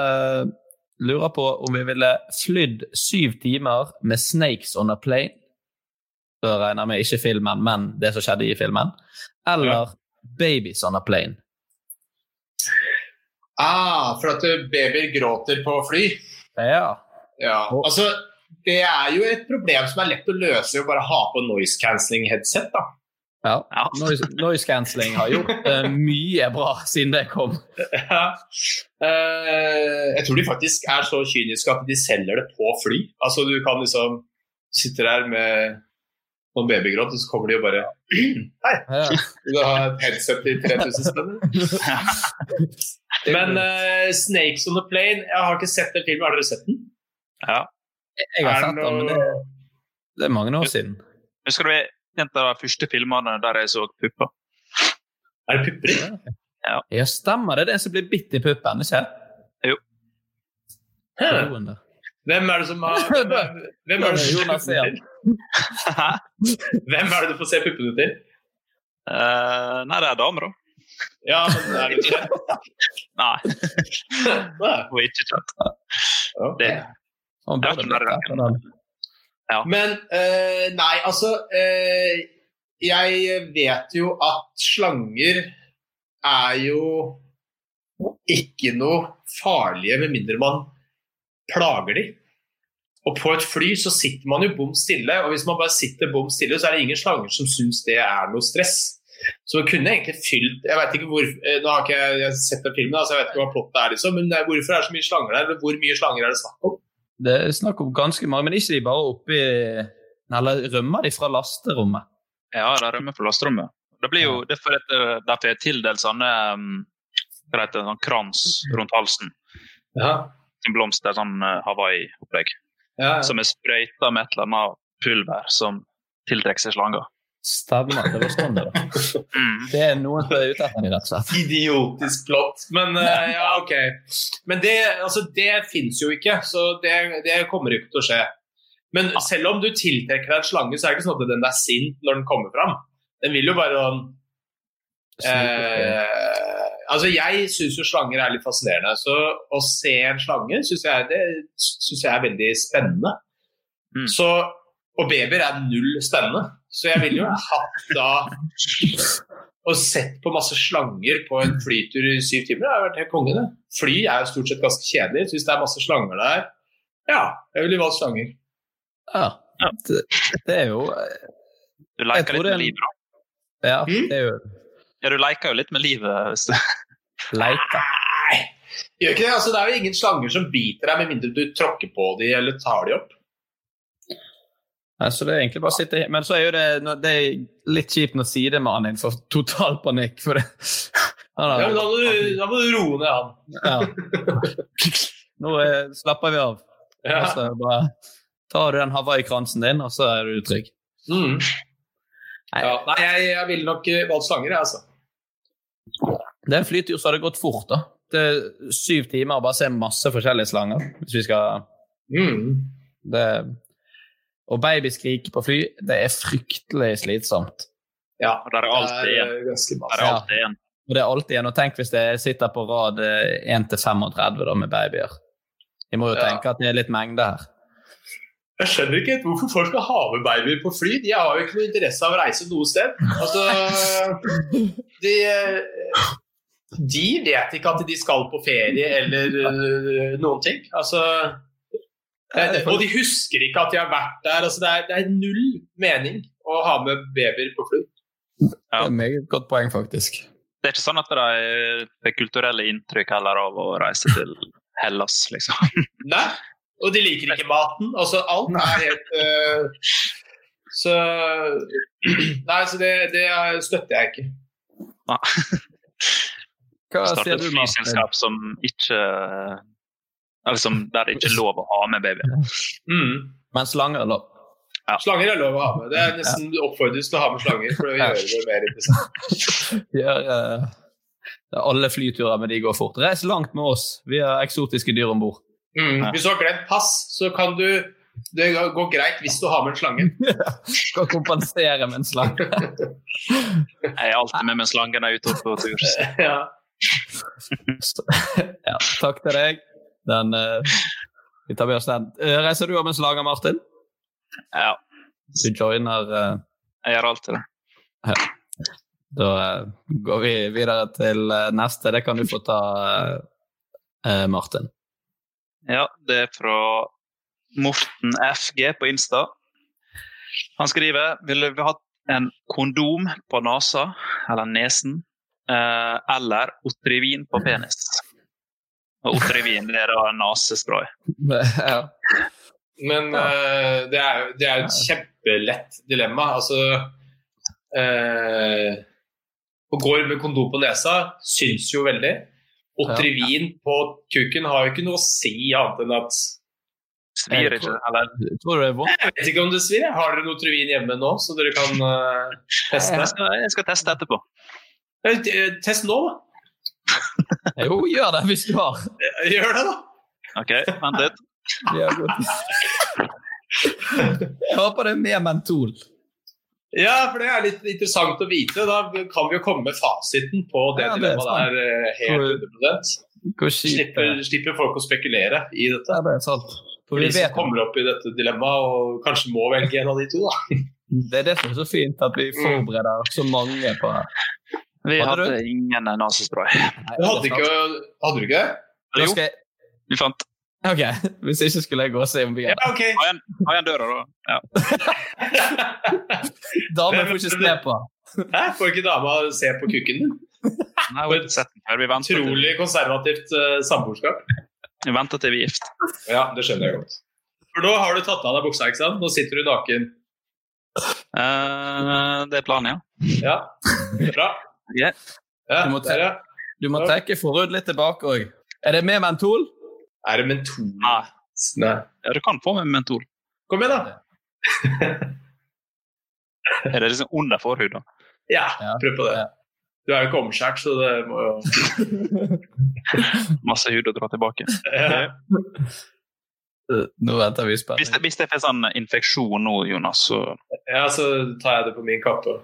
lurer på om vi ville flydd syv timer med 'Snakes on a Plane' Da regner jeg med ikke filmen, men det som skjedde i filmen. Eller ja. 'Babies on a Plane'. Ah, for at babyer gråter på fly? Ja. ja. Altså, det er jo et problem som er lett å løse ved å bare ha på noise cancelling headset. da. Ja. Noise, noise cancelling har gjort uh, mye bra siden det kom. Ja. Uh, jeg tror de faktisk er så kyniske at de selger det på fly. Altså Du kan liksom sitte der med noen babygråt, og så kommer de og bare Hei! Vil du ha et headset til 3000 spenn? Men uh, 'Snakes on the Plane' Jeg har ikke sett den filmen. Har dere sett den? Ja. Jeg har sett den, men det, det, er mange år siden. Husker du en av de første filmene der jeg så pupper? Er det pupper i? Ja. ja, stemmer det. Det er en som blir bitt i puppen, ikke Jo. Hvem er det som har Hvem er, hvem er det som Jonas Jan. Hvem er det du får se puppene til? Uh, nei, det er damer, da. Ja, men er det ikke Nei. Hun er ikke kjent. Det. Han burde Ja. Men eh, nei, altså eh, Jeg vet jo at slanger er jo ikke noe farlige med mindre man plager de. Og på et fly så sitter man jo bom stille, og hvis man bare sitter bom stille, så er det ingen slanger som syns det er noe stress. Så man kunne egentlig fylt Jeg vet ikke hvor eh, Nå har ikke jeg, sett den filmen, så jeg vet ikke hva plottet er, liksom, men eh, hvorfor er det så mye slanger der? Hvor mye slanger er det snakk om? Det er snakk om ganske mange, men ikke de bare oppi Eller rømmer de fra lasterommet? Ja, de rømmer fra lasterommet. Det blir jo det for at eh, de får tildelt sånne um, hva heter det, sånn krans rundt halsen. Ja. en blomster, sånn uh, Hawaii-opplegg. Ja, ja. Som er sprøyta med et eller annet pulver som tiltrekker seg slanger. Stemmer. Det var sånn det var. Mm. Det er noen som er ute etter dem, rett og slett. Idiotisk plott. Men uh, ja, OK. Men det, altså, det fins jo ikke, så det, det kommer ikke til å skje. Men selv om du tiltrekker deg en slange, så er det ikke sånn at den er sint når den kommer fram. Den vil jo bare eh, Altså, jeg syns jo slanger er litt fascinerende. Så å se en slange syns jeg, det synes jeg er veldig spennende. Mm. Så, og babyer er null spennende. Så jeg ville jo hatt da og sett på masse slanger på en flytur i syv timer. Det har vært helt konge, det. Fly er jo stort sett ganske kjedelig. Så hvis det er masse slanger der, ja, jeg ville valgt slanger. Ja. Det, det er jo Du liker leker litt med en- livet, da. Ja, Mm. det er jo Ja, du leker jo litt med livet. Hvis du... Leker. Nei, gjør ikke det. Altså, det er jo ingen slanger som biter deg, med mindre du tråkker på dem eller tar dem opp. Nei, Så det er egentlig bare å sitte Men så er jo det, det er litt kjipt når sidemannen din får total panikk. For det. Har- Ja, men da, må du, da må du roe ned han. Ja. Nå er, slapper vi av. Ja. Og så bare tar du den hawaiikransen din, og så er du trygg. Mm. Ja, nei, jeg, jeg ville nok eh, valgt slanger, jeg, altså. Det er en flytur som hadde gått fort. da. Det er syv timer å bare se masse forskjellige slanger. hvis vi skal... Mm. Det... Og babyskrik på fly, det er fryktelig slitsomt. Ja, Og der er alltid det en. er Der er alltid en. Og det er alltid en. Og tenk hvis det sitter på rad eh, 1 til 35 da, med babyer. Vi må jo Ja. tenke at det er litt mengde her. Jeg skjønner ikke helt hvorfor folk skal ha med babyer på fly. De har jo ikke noe interesse av å reise noe sted. Altså, de, de vet ikke at de skal på ferie eller øh, noen ting. Altså, det, det, og de husker ikke at de har vært der. Altså, det, er, det er null mening å ha med babyer på fly. Det er et meget godt poeng, faktisk. Det er ikke sånn at det er kulturelle inntrykk heller av å reise til Hellas, liksom. Nei, og de liker ikke maten. Altså, alt er helt uh, Så Nei, så det, det støtter jeg ikke. Hva Starte sier et du, Martin? flyselskap som ikke som Der det ikke er lov å ha med baby. Mm. Men slanger er lov. Slanger er lov å ha med. Det er nesten oppfordres til å ha med slanger for det gjør det mer interessant. Gjør, uh, alle flyturer med de går fort. Reis langt med oss. Vi har eksotiske dyr om bord. Mm. Hvis du har glemt pass, så kan du Det går greit hvis du har med en slange. Skal kompensere med en slange. Jeg er alltid med med slangen når jeg er ute på tur. ja. ja, takk til deg. Den, eh, vi tar med oss den. Eh, reiser du av med en slange, Martin? Ja, Du joiner eh, jeg gjør alltid det. Da eh, går vi videre til neste. Det kan du få ta, Martin. Ja, det er fra Morten FG på Insta. Han skriver ville vi hatt en kondom på nesa, eller nesen, eh, eller Otrivin på penis. Og Otrivin det er da nesespray. ja. Men uh, det er det er et kjempelett dilemma. Altså uh, Å gå med kondom på nesa syns jo veldig. Otrivin på kuken har jo ikke noe å si annet enn at Svir ikke, eller? Tror du det er vondt? Jeg vet ikke om det svir. Har dere noe Otrivin hjemme nå, så dere kan uh, teste? Jeg skal, jeg skal teste etterpå. Test nå, da. Jo, gjør det hvis du har. Gjør det, da. OK, vent litt. Ja. Jeg håper det er med mentol. Ja, for det er litt interessant å vite. Da kan vi jo komme med fasiten på det Ja, dilemmaet der eh, helt 100 Hvor slipper, slipper folk å spekulere i dette. Ja, det er sant. For For vi vet kommer opp i dette dilemmaet og kanskje må velge en av de to. da. Det er det som er så fint, at vi forbereder så mange på Vi Hadde hadde, du? ingen nasespray. Du hadde, ikke, hadde du ikke Jo, jeg, vi fant ok, Hvis ikke skulle jeg gå og se om vi Ja, er ok. Ha igjen, ha igjen døra, da. Ja. Damer får ikke se på. Hæ? Får ikke dama se på kukken din? Nei, vi sett den før. Vi venter Utrolig konservativt uh, samboerskap. vi venter til vi er gift. Ja, det skjønner jeg godt. For nå har du tatt av deg buksa, ikke sant? Nå sitter du naken. Uh, det er planen, ja. Ja, bra. Ja. Ja, Du må der. Du må trekke forhud litt tilbake òg. Er det med mentol? Er det mentol? Nei. Nei. ja, du kan få med mentol. Kom igjen, da. Er det liksom under forhuden? Ja, Ja. prøv på det. Ja. Du er jo ikke omskjært, så det må jo Masse hud å dra tilbake. ja. Nå venter vi Hvis det, spent. hvis det får sånn infeksjon nå, Jonas, så ja, så tar jeg det på min kappe.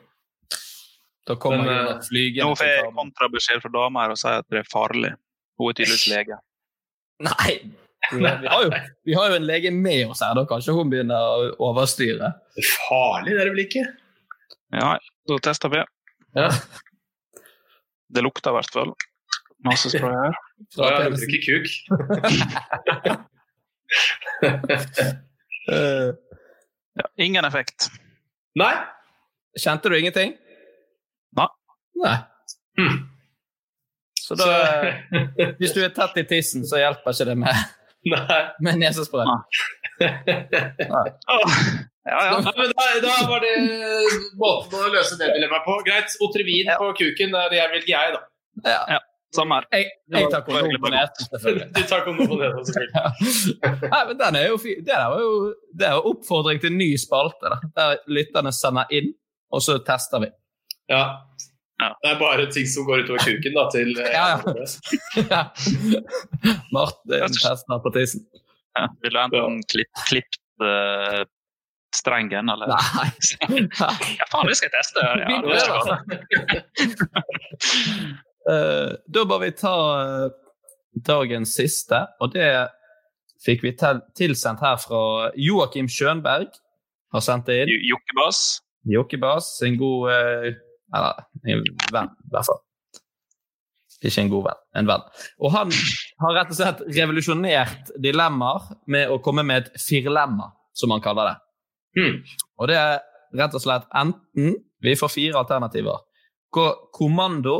Da kommer Men, jeg eh, flygende. Nå får jeg kontrabeskjed fra dama her og sier at det er farlig. Hun er tydeligvis lege. Nei! Vi har, jo, vi har jo en lege med oss her, da kanskje hun begynner å overstyre. Det er farlig, det er det vel ikke? Ja, da tester vi. Ja. Det lukter i hvert fall. Nasespray her. Så det lukter ikke kuk. Eh, Ja, ingen effekt. Nei? Kjente du ingenting? Nei. Nei. Hm. Så da Hvis du er tett i tissen, så hjelper ikke det med, Nei. med nesespray. Ja, ja. Nei, da, da var det måten å løse det dilemmaet på. Greit. Otrivin på kuken er det jeg velger jeg, da. Ja. ja. Samme her. Jeg, jeg tar kondom på nesen, selvfølgelig. Du tar kondom på nett, selvfølgelig. Nei, men den er jo fin. Det, er jo, det er oppfordring til ny spalte, da. der lytterne sender inn, og så tester vi. Ja. Ja. Det er bare ting som går utover kuken, da, til eh, Ja, ja. Martin Martin tester på tissen. Ja. Vil du enten klipp, klipp uh, strengen, eller Nei. Ja, faen, det skal jeg teste! Ja, det skal uh. Eh, da må vi ta uh, dagens siste, og det fikk vi til, tilsendt her fra Joakim Schønberg. Har sendt det inn. Jokkebass. Jokkebass. Jokkebas, en god eh, Eller en venn, i hvert fall. Ikke en god venn, en venn. Og han har rett og slett revolusjonert dilemmaer med å komme med et firlemma, som han kaller det. Mm. Og det er rett og slett enten Vi får fire alternativer. Gå kommando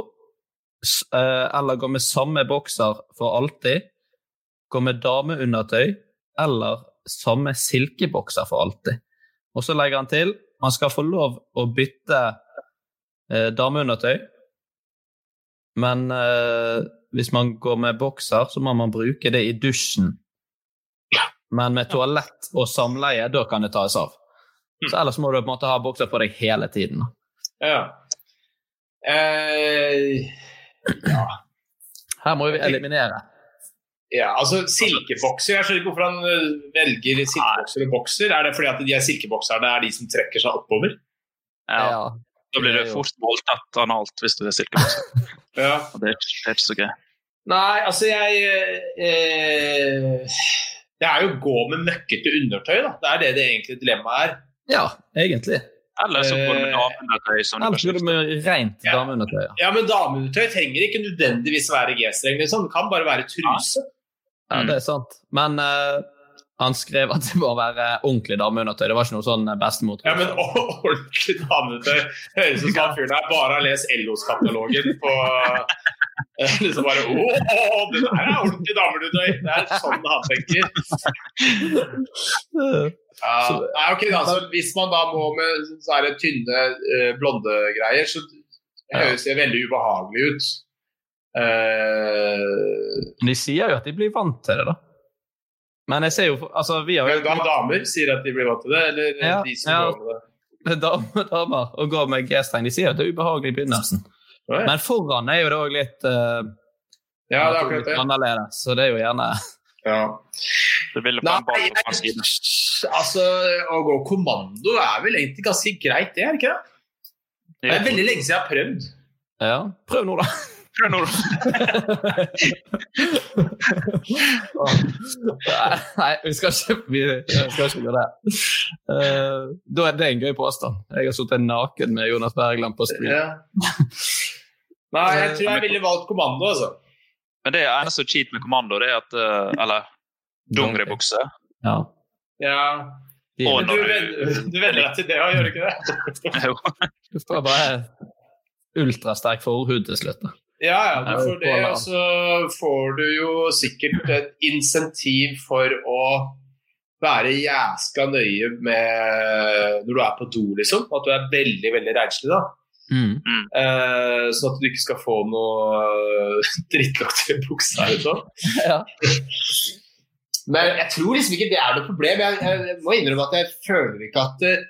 eh, eller gå med samme bokser for alltid. Gå med dameundertøy eller samme silkebokser for alltid. Og så legger han til man skal få lov å bytte eh, dameundertøy, men eh, hvis man går med bokser, så må man bruke det i dusjen. Men med toalett og samleie, da kan det tas av. Så ellers må du på en måte ha bokser på deg hele tiden. Ja. Eh, Her må vi eliminere. ja, altså silkebokser Jeg skjønner ikke hvorfor han eh, velger silkebokser og bokser. Er det fordi at de her silkebokserne er de som trekker seg oppover? Ja. Da blir det fort voldtatt analt hvis du er silkebukse. Ja. Og det er ikke så gøy. Nei, altså jeg eh, Det er jo å gå med møkkete undertøy, da. Det er det det egentlig dilemmaet er. Ja, egentlig. Eller så går du med Eh, dameundertøy. Eller så går det med rent Ja. dameundertøy. ja. Ja, men dameundertøy trenger ikke nødvendigvis være G-streng. Liksom. Det kan bare være truse. Ja, det er sant. Men eh, han skrev at det må være ordentlig dameundertøy. Det var ikke noe sånn bestemor. Ja, men ordentlig dameundertøy høres ut som han fyren der bare har lest LO-katalogen på eh, Liksom bare Å, det der er ordentlig dameundertøy! Det er sånn han tenker. Ja. Nei, ok, da, så Hvis man da må med så det tynne, eh, blonde greier, så høres det veldig ubehagelig ut. Men De sier jo at de blir vant til det, da. Men jeg ser jo Altså, vi har jo men da damer sier at de blir vant til det, eller Ja, de som ja. går med det? damer, damer og går med G-streng. De sier at det er ubehagelig i begynnelsen. Ja, ja. Men foran er jo det òg litt, uh, Ja, det er akkurat det. annerledes, så det er jo gjerne Ja. Nei, jeg, altså, å gå kommando er vel egentlig ganske greit, det, er det ikke det? Det er veldig lenge siden jeg har prøvd. Ja, prøv nå, da. Tror jeg Nei, vi skal ikke, vi skal ikke gjøre det. Uh, da er det en gøy påstand. Jeg har sittet naken med Jonas Bergland på stream. Ja. Nei, jeg tror jeg ville valgt kommando, altså. Men det eneste cheat med kommando, det er at uh, Eller dongeribukse. Ja. ja. Og du, du venner deg til det, gjør du ikke det? Jo. Du får bare ultrasterk forhud til slutt. Ja, ja, For det, og så får du jo sikkert et insentiv for å være jæska nøye med når du er på do, liksom. At du er veldig, veldig renslig, da. Mm. Eh, sånn at du ikke skal få noe drittlukter i buksa eller sånn. Ja. Men jeg tror liksom ikke det er noe problem. Jeg, jeg, jeg må innrømme at jeg føler ikke at eh,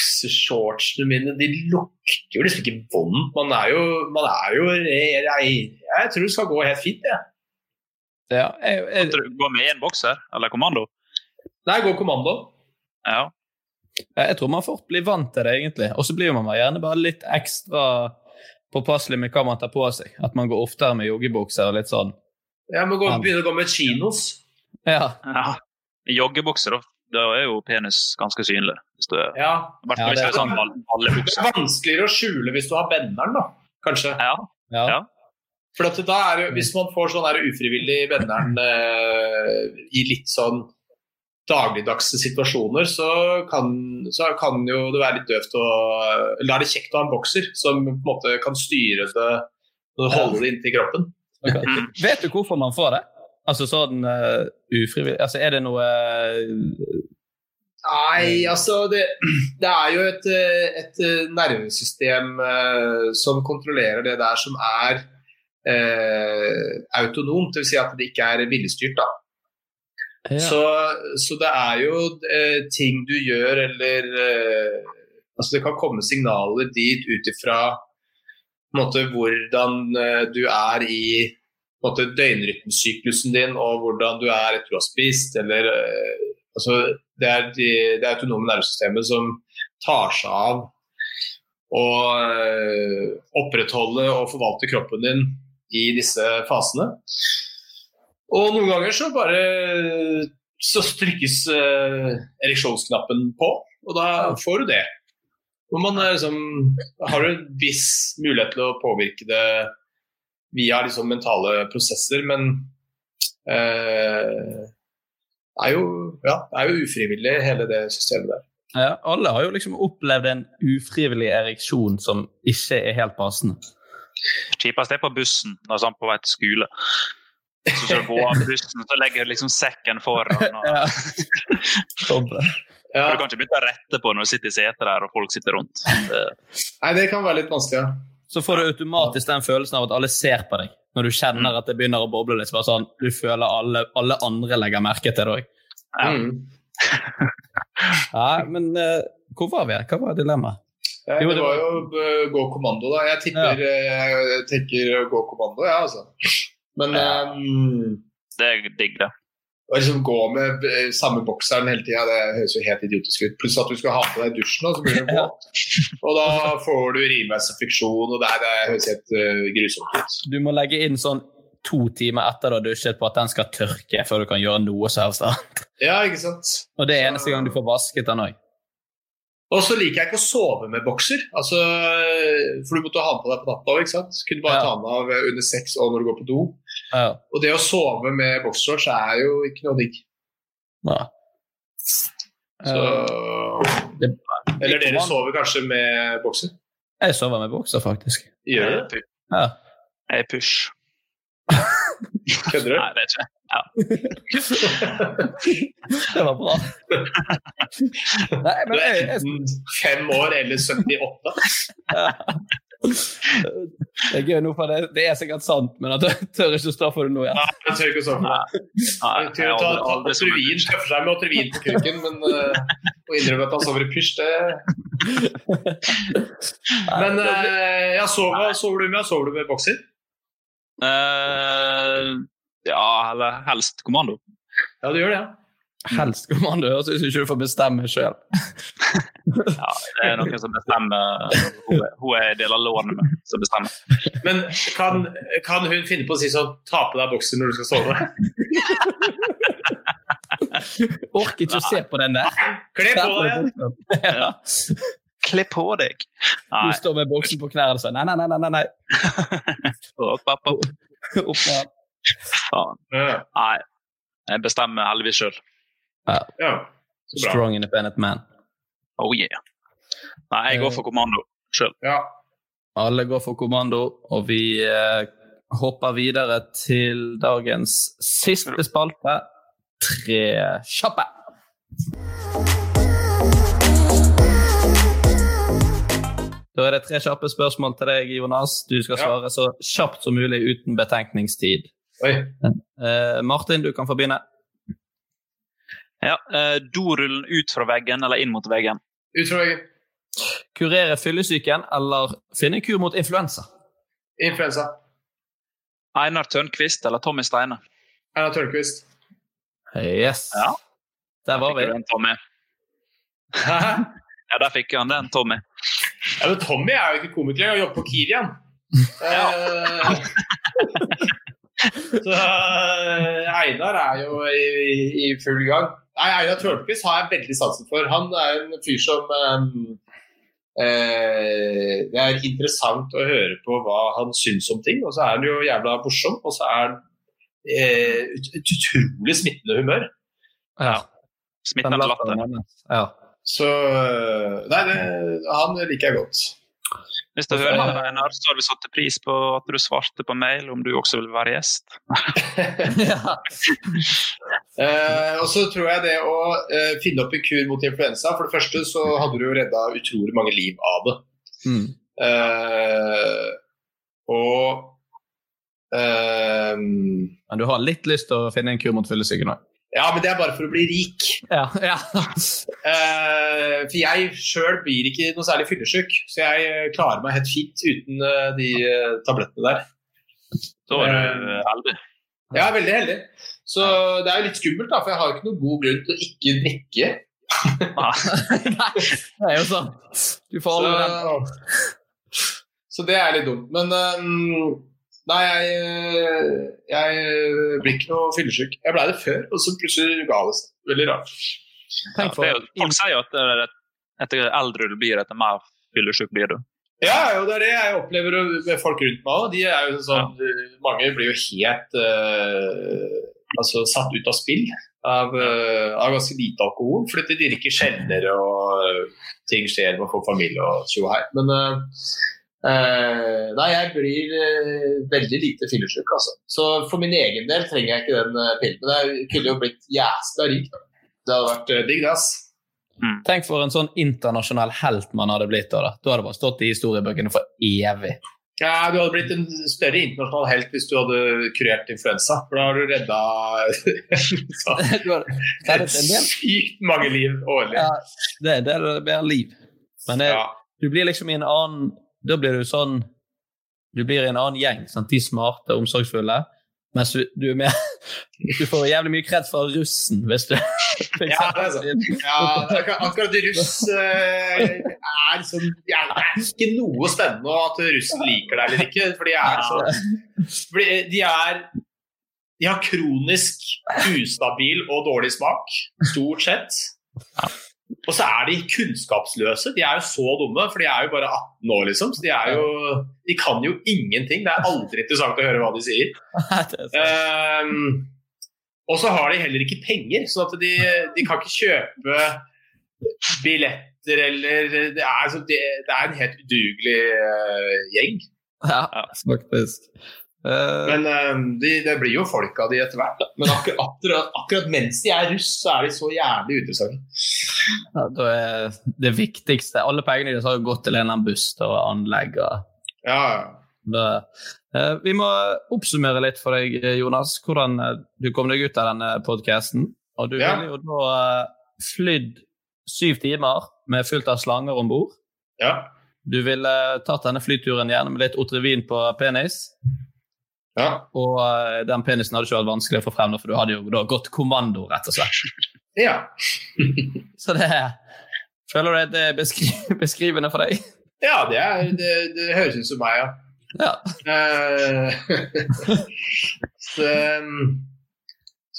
boksershortsene mine de lukter jo liksom ikke vondt. Man er jo, man er jo jeg, jeg tror det skal gå helt fint, jeg. Ja, jeg, jeg, Tror du Gå med én bokser eller kommando? Nei, gå kommando. Ja. jeg tror man fort blir vant til det, egentlig. Og så blir man gjerne bare litt ekstra påpasselig med hva man tar på seg. At man går oftere med joggebukser og litt sånn. Ja, man begynner begynne å gå med chinos. Ja. ja. Joggebukser, da. Da er jo penis ganske synlig. Hvis du Ja. Hvert Ja, hvis det er sånn alle ballebukse. Det er vanskeligere å skjule hvis du har benderen, da. Kanskje. Ja. Ja. Ja. For at da er Hvis man får sånn der ufrivillig benderen eh, i litt sånn dagligdagse situasjoner, så kan, så kan jo det være litt døvt å Eller da er det kjekt å ha en bokser som på en måte kan styre det og holde det inntil kroppen. Ok. Mm. Vet du hvorfor man får det? Altså sånn uh, ufrivillig Altså er det noe uh, Nei, altså det, det er jo et, eh, et eh, nervesystem uh, som kontrollerer det der som er uh, autonomt, dvs. Si at det ikke er viljestyrt. da. ja. Så, så det er jo uh, ting du gjør eller uh, Altså det kan komme signaler dit ut ifra på en måte, hvordan eh, du er i måte, døgnrytmesyklusen din, og hvordan du er etter å ha spist. eller eh, altså, Det er de, det autonome nervesystemet som tar seg av å eh, opprettholde og forvalte kroppen din i disse fasene. Og noen ganger så bare så trykkes eh, ereksjonsknappen på, og da får du det. Og man liksom, har en viss mulighet til å påvirke det via liksom mentale prosesser, men eh, det er jo, ja, det er jo ufrivillig, hele det systemet der. ja, Alle har jo liksom opplevd en ufrivillig ereksjon som ikke er helt passende. Kjipest er på bussen når han er på vei til skole. Så skal du gå av bussen, så legger du liksom sekken foran. Og, Ja. Ja. Du kan ikke begynne å rette på når du sitter i setet der og folk sitter rundt. Det, Nei, det kan være litt vanskelig, ja. Så får du automatisk den følelsen av at alle ser på deg. Når du kjenner at det begynner å boble litt. så bare sånn, Du føler alle, alle andre legger merke til det òg. Mm. Ja, men uh, hvor var vi? Hva var dilemmaet? Ja, det var jo uh, gå kommando, da. Jeg tipper, ja. jeg tenker gå kommando, ja, altså. Men eh, det er digg, det. Å liksom gå med eh, samme bokseren hele tida, det høres jo helt idiotisk ut. Pluss at du skal ha på deg dusjen, og så blir du våt. Og da får du urinveisinfeksjon, og det, er- det høres helt uh, grusomt ut. Du må legge inn sånn to timer etter du har dusjet på at den skal tørke før du kan gjøre noe som helst. annet. Ja, ikke sant. Og det er eneste gang du får vasket den òg. Og så liker jeg ikke å sove med bokser. Altså, for du måtte ha den på deg på natta òg. Kunne bare Ja. ta den av under sex og når du går på do. Ja. Og det å sove med boxshorts er jo ikke noe digg. Ja. Så Eh, det- Eller dere sover kanskje med bokser? Jeg sover med bokser, faktisk. Gjør du det? Ja. Jeg er push. Kødder du? Nei, det er ikke ja. Det var bra. Nei, men Du er enten fem år eller 78. det er gøy nå, for det, det er sikkert sant, men jeg tør ikke stå for det nå Ja. Nei, jeg tør ikke å med det. Nei, Jeg tør tror ta, ta push. tøffer seg med Otrivin på kuken, men uh, å innrømme at han sover i pysj, det Men uh, jeg sover, sover du med? Sover du med bokser? Eh, ja, eller helst kommando. Ja, du gjør det, ja. Helst kommando. Høres ut som ikke du får bestemme sjøl. Ja, det er noen som bestemmer. Hun, hun er del av lånet med, som bestemmer. Men kan, kan hun finne på å si sånn Ta på deg boksen når du skal sove? Orker ikke å se på den der. Kle på deg! Ja. Kle på deg! Du står med boksen på knærne og sier nei, nei, nei. nei, nei. Opp, opp, opp. Opp med. Faen. Ja. Nei. Jeg bestemmer heldigvis sjøl. ja. Så bra. Strong independent man. Oh yeah. Nei, jeg går for kommando sjøl. Ja. Alle går for kommando, og vi eh, hopper videre til dagens siste spalte. Tre kjappe. Da er det tre kjappe spørsmål til deg, Jonas. Du skal Ja. svare så kjapt som mulig uten betenkningstid. Oi. Eh, Martin, du kan få begynne. Ja, eh, dorullen ut fra veggen eller inn mot veggen? Ut fra veggen. Kurere fyllesyken eller finne kur mot influensa? Influensa. Einar Tørnquist eller Tommy Steine? Einar Tørnquist. Yes. Ja. Der var vi. Den, Tommy? Ja, der fikk han den, Tommy. Ja, men Tommy er jo ikke komiker, han jobber på Kiwi, han. Eh, Så eh, Einar er jo i, i full gang. Nei, Einar Tørnquist har jeg veldig sansen for. Han er en fyr som um, eh, Det er interessant å høre på hva han syns om ting, og så er han jo jævla morsom. Og så er han eh, et, et utrolig smittende humør. Ja. Smittende latter. Ja. Så eh, Nei, det, han liker jeg godt. Hvis du hører han Einar, så har vi satt pris på at du svarte på mail om du også vil være gjest. Eh, og så tror jeg det å eh, finne opp en kur mot influensa For det første så hadde du jo redda utrolig mange liv av det. Mm. Eh, og eh, Men du har litt lyst til å finne en kur mot fyllesyken òg? Ja, men det er bare for å bli rik. Ja. ja. uh, for jeg sjøl blir ikke noe særlig fyllesyk, så jeg klarer meg helt fint uten uh, de uh, tablettene der. Da er du heldig. Er veldig heldig. Så det er jo litt skummelt, da, for jeg har jo ikke noen god grunn til å ikke drikke. Nei, det er jo sånn. Du får. Så, så det er litt dumt. Men øhm, nei, jeg, jeg blir ikke noe fyllesyk. Jeg blei det før, og så plutselig ga det seg. Veldig rart. Tenk Det er jo, folk sier jo at det et- etter eldre du blir, etter mer fyllesyk blir du. Ja, jo, det er det jeg opplever med folk rundt meg òg. De er jo sånn, Mange blir jo helt uh, altså, satt ut av spill av, uh, av ganske lite alkohol. Fordi de drikker sjeldnere og uh, ting skjer med å få familie og tjo og hei. Men øh, nei, jeg blir uh, veldig lite fyllesyk, altså. Så for min egen del trenger jeg ikke den uh, pillen. Men jeg kunne jo blitt jæsla rik. da. Det hadde vært uh, digg, det, ass. Tenk for en sånn internasjonal helt man hadde blitt. Da, da. Du hadde bare stått i historiebøkene for evig. Ja, Du hadde blitt en større internasjonal helt hvis du hadde kurert influensa. For da har du redda sykt mange liv årlig. Ja, det, det er bedre liv. Men det, Ja. du blir liksom i en annen Da blir du sånn Du blir i en annen gjeng. Sant? De smarte, omsorgsfulle. Mens du, er med Du får jævlig mye kred fra russen hvis du Ja. Ja, akkurat, russ eh, er sånn Det er ikke noe spennende at russen liker deg eller ikke. For de er sånn De er De har kronisk ustabil og dårlig smak, stort sett. Og så er de kunnskapsløse. De er jo så dumme, for de er jo bare 18 år, liksom. Så de er jo De kan jo ingenting. Det er aldri interessant å høre hva de sier. Er. Ehm, og så har de heller ikke penger, så at de, de kan ikke kjøpe billetter eller Det er, så det, det er en helt udugelig uh, gjeng. Ja, faktisk. Eh, Men ehm, de, det blir jo folk av de etter hvert. Men akkurat, akkurat, akkurat mens de er russ, så er de så jævlig uinteressante. Ja, da er det viktigste Alle pengene deres har jo gått til en eller annen buss og anlegg. Og Ja, det, Eh, vi må oppsummere litt for deg, Jonas, hvordan eh, du kom deg ut av denne podkasten. Og du Ja. ville jo da eh, flydd syv timer med fullt av slanger om bord. ja. Du ville tatt denne flyturen gjerne med litt Otrevin på penis. Ja. Og eh, den penisen hadde ikke vært vanskelig å få frem, for du hadde jo da gått kommando, rett og slett. ja. Så det Føler du det er beskri beskrivende for deg? Ja, det, er, det, det høres ut som meg, ja. Ja. Uh, så, så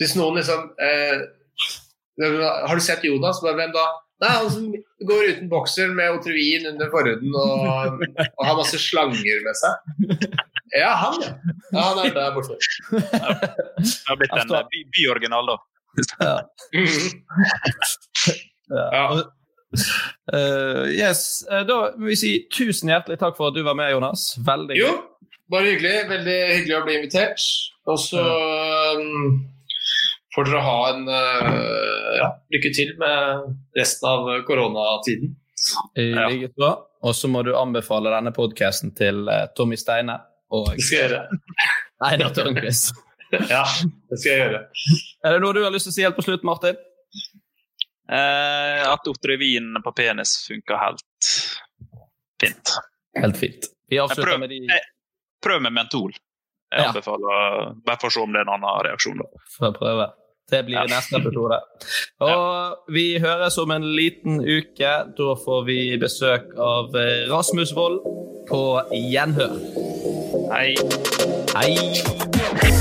hvis noen liksom eh, Har du sett Jonas? Hvem da? Nei, Han som går uten bokser med Otrevin under forhuden og, og har masse slanger med seg. Ja, han, ja. ja han er der borte. Det har blitt en eh, by- byoriginal, da. Ja. Ja. Ja. Eh, yes, eh, Da vil vi si tusen hjertelig takk for at du var med, Jonas. Veldig Jo, bare hyggelig. Veldig hyggelig å bli invitert. Og så um, får dere ha en uh, ja, lykke til med resten av koronatiden. I like så. Og så må du anbefale denne podkasten til uh, Tommy Steine og Det skal jeg gjøre. Einar Tørnquist. Ja, det skal jeg gjøre. Er det noe du har lyst til å si helt på slutt, Martin? Eh, at Otrivin på penis funker helt fint. Helt fint. Vi avslutter prøv, med de eh, prøv med mentol. Jeg Ja. anbefaler Bare for å se om det er en annen reaksjon. da. Får prøve. Det blir Ja. neste episode. Og vi høres om en liten uke. Da får vi besøk av eh, Rasmus Wold på gjenhør. Hei. Hei.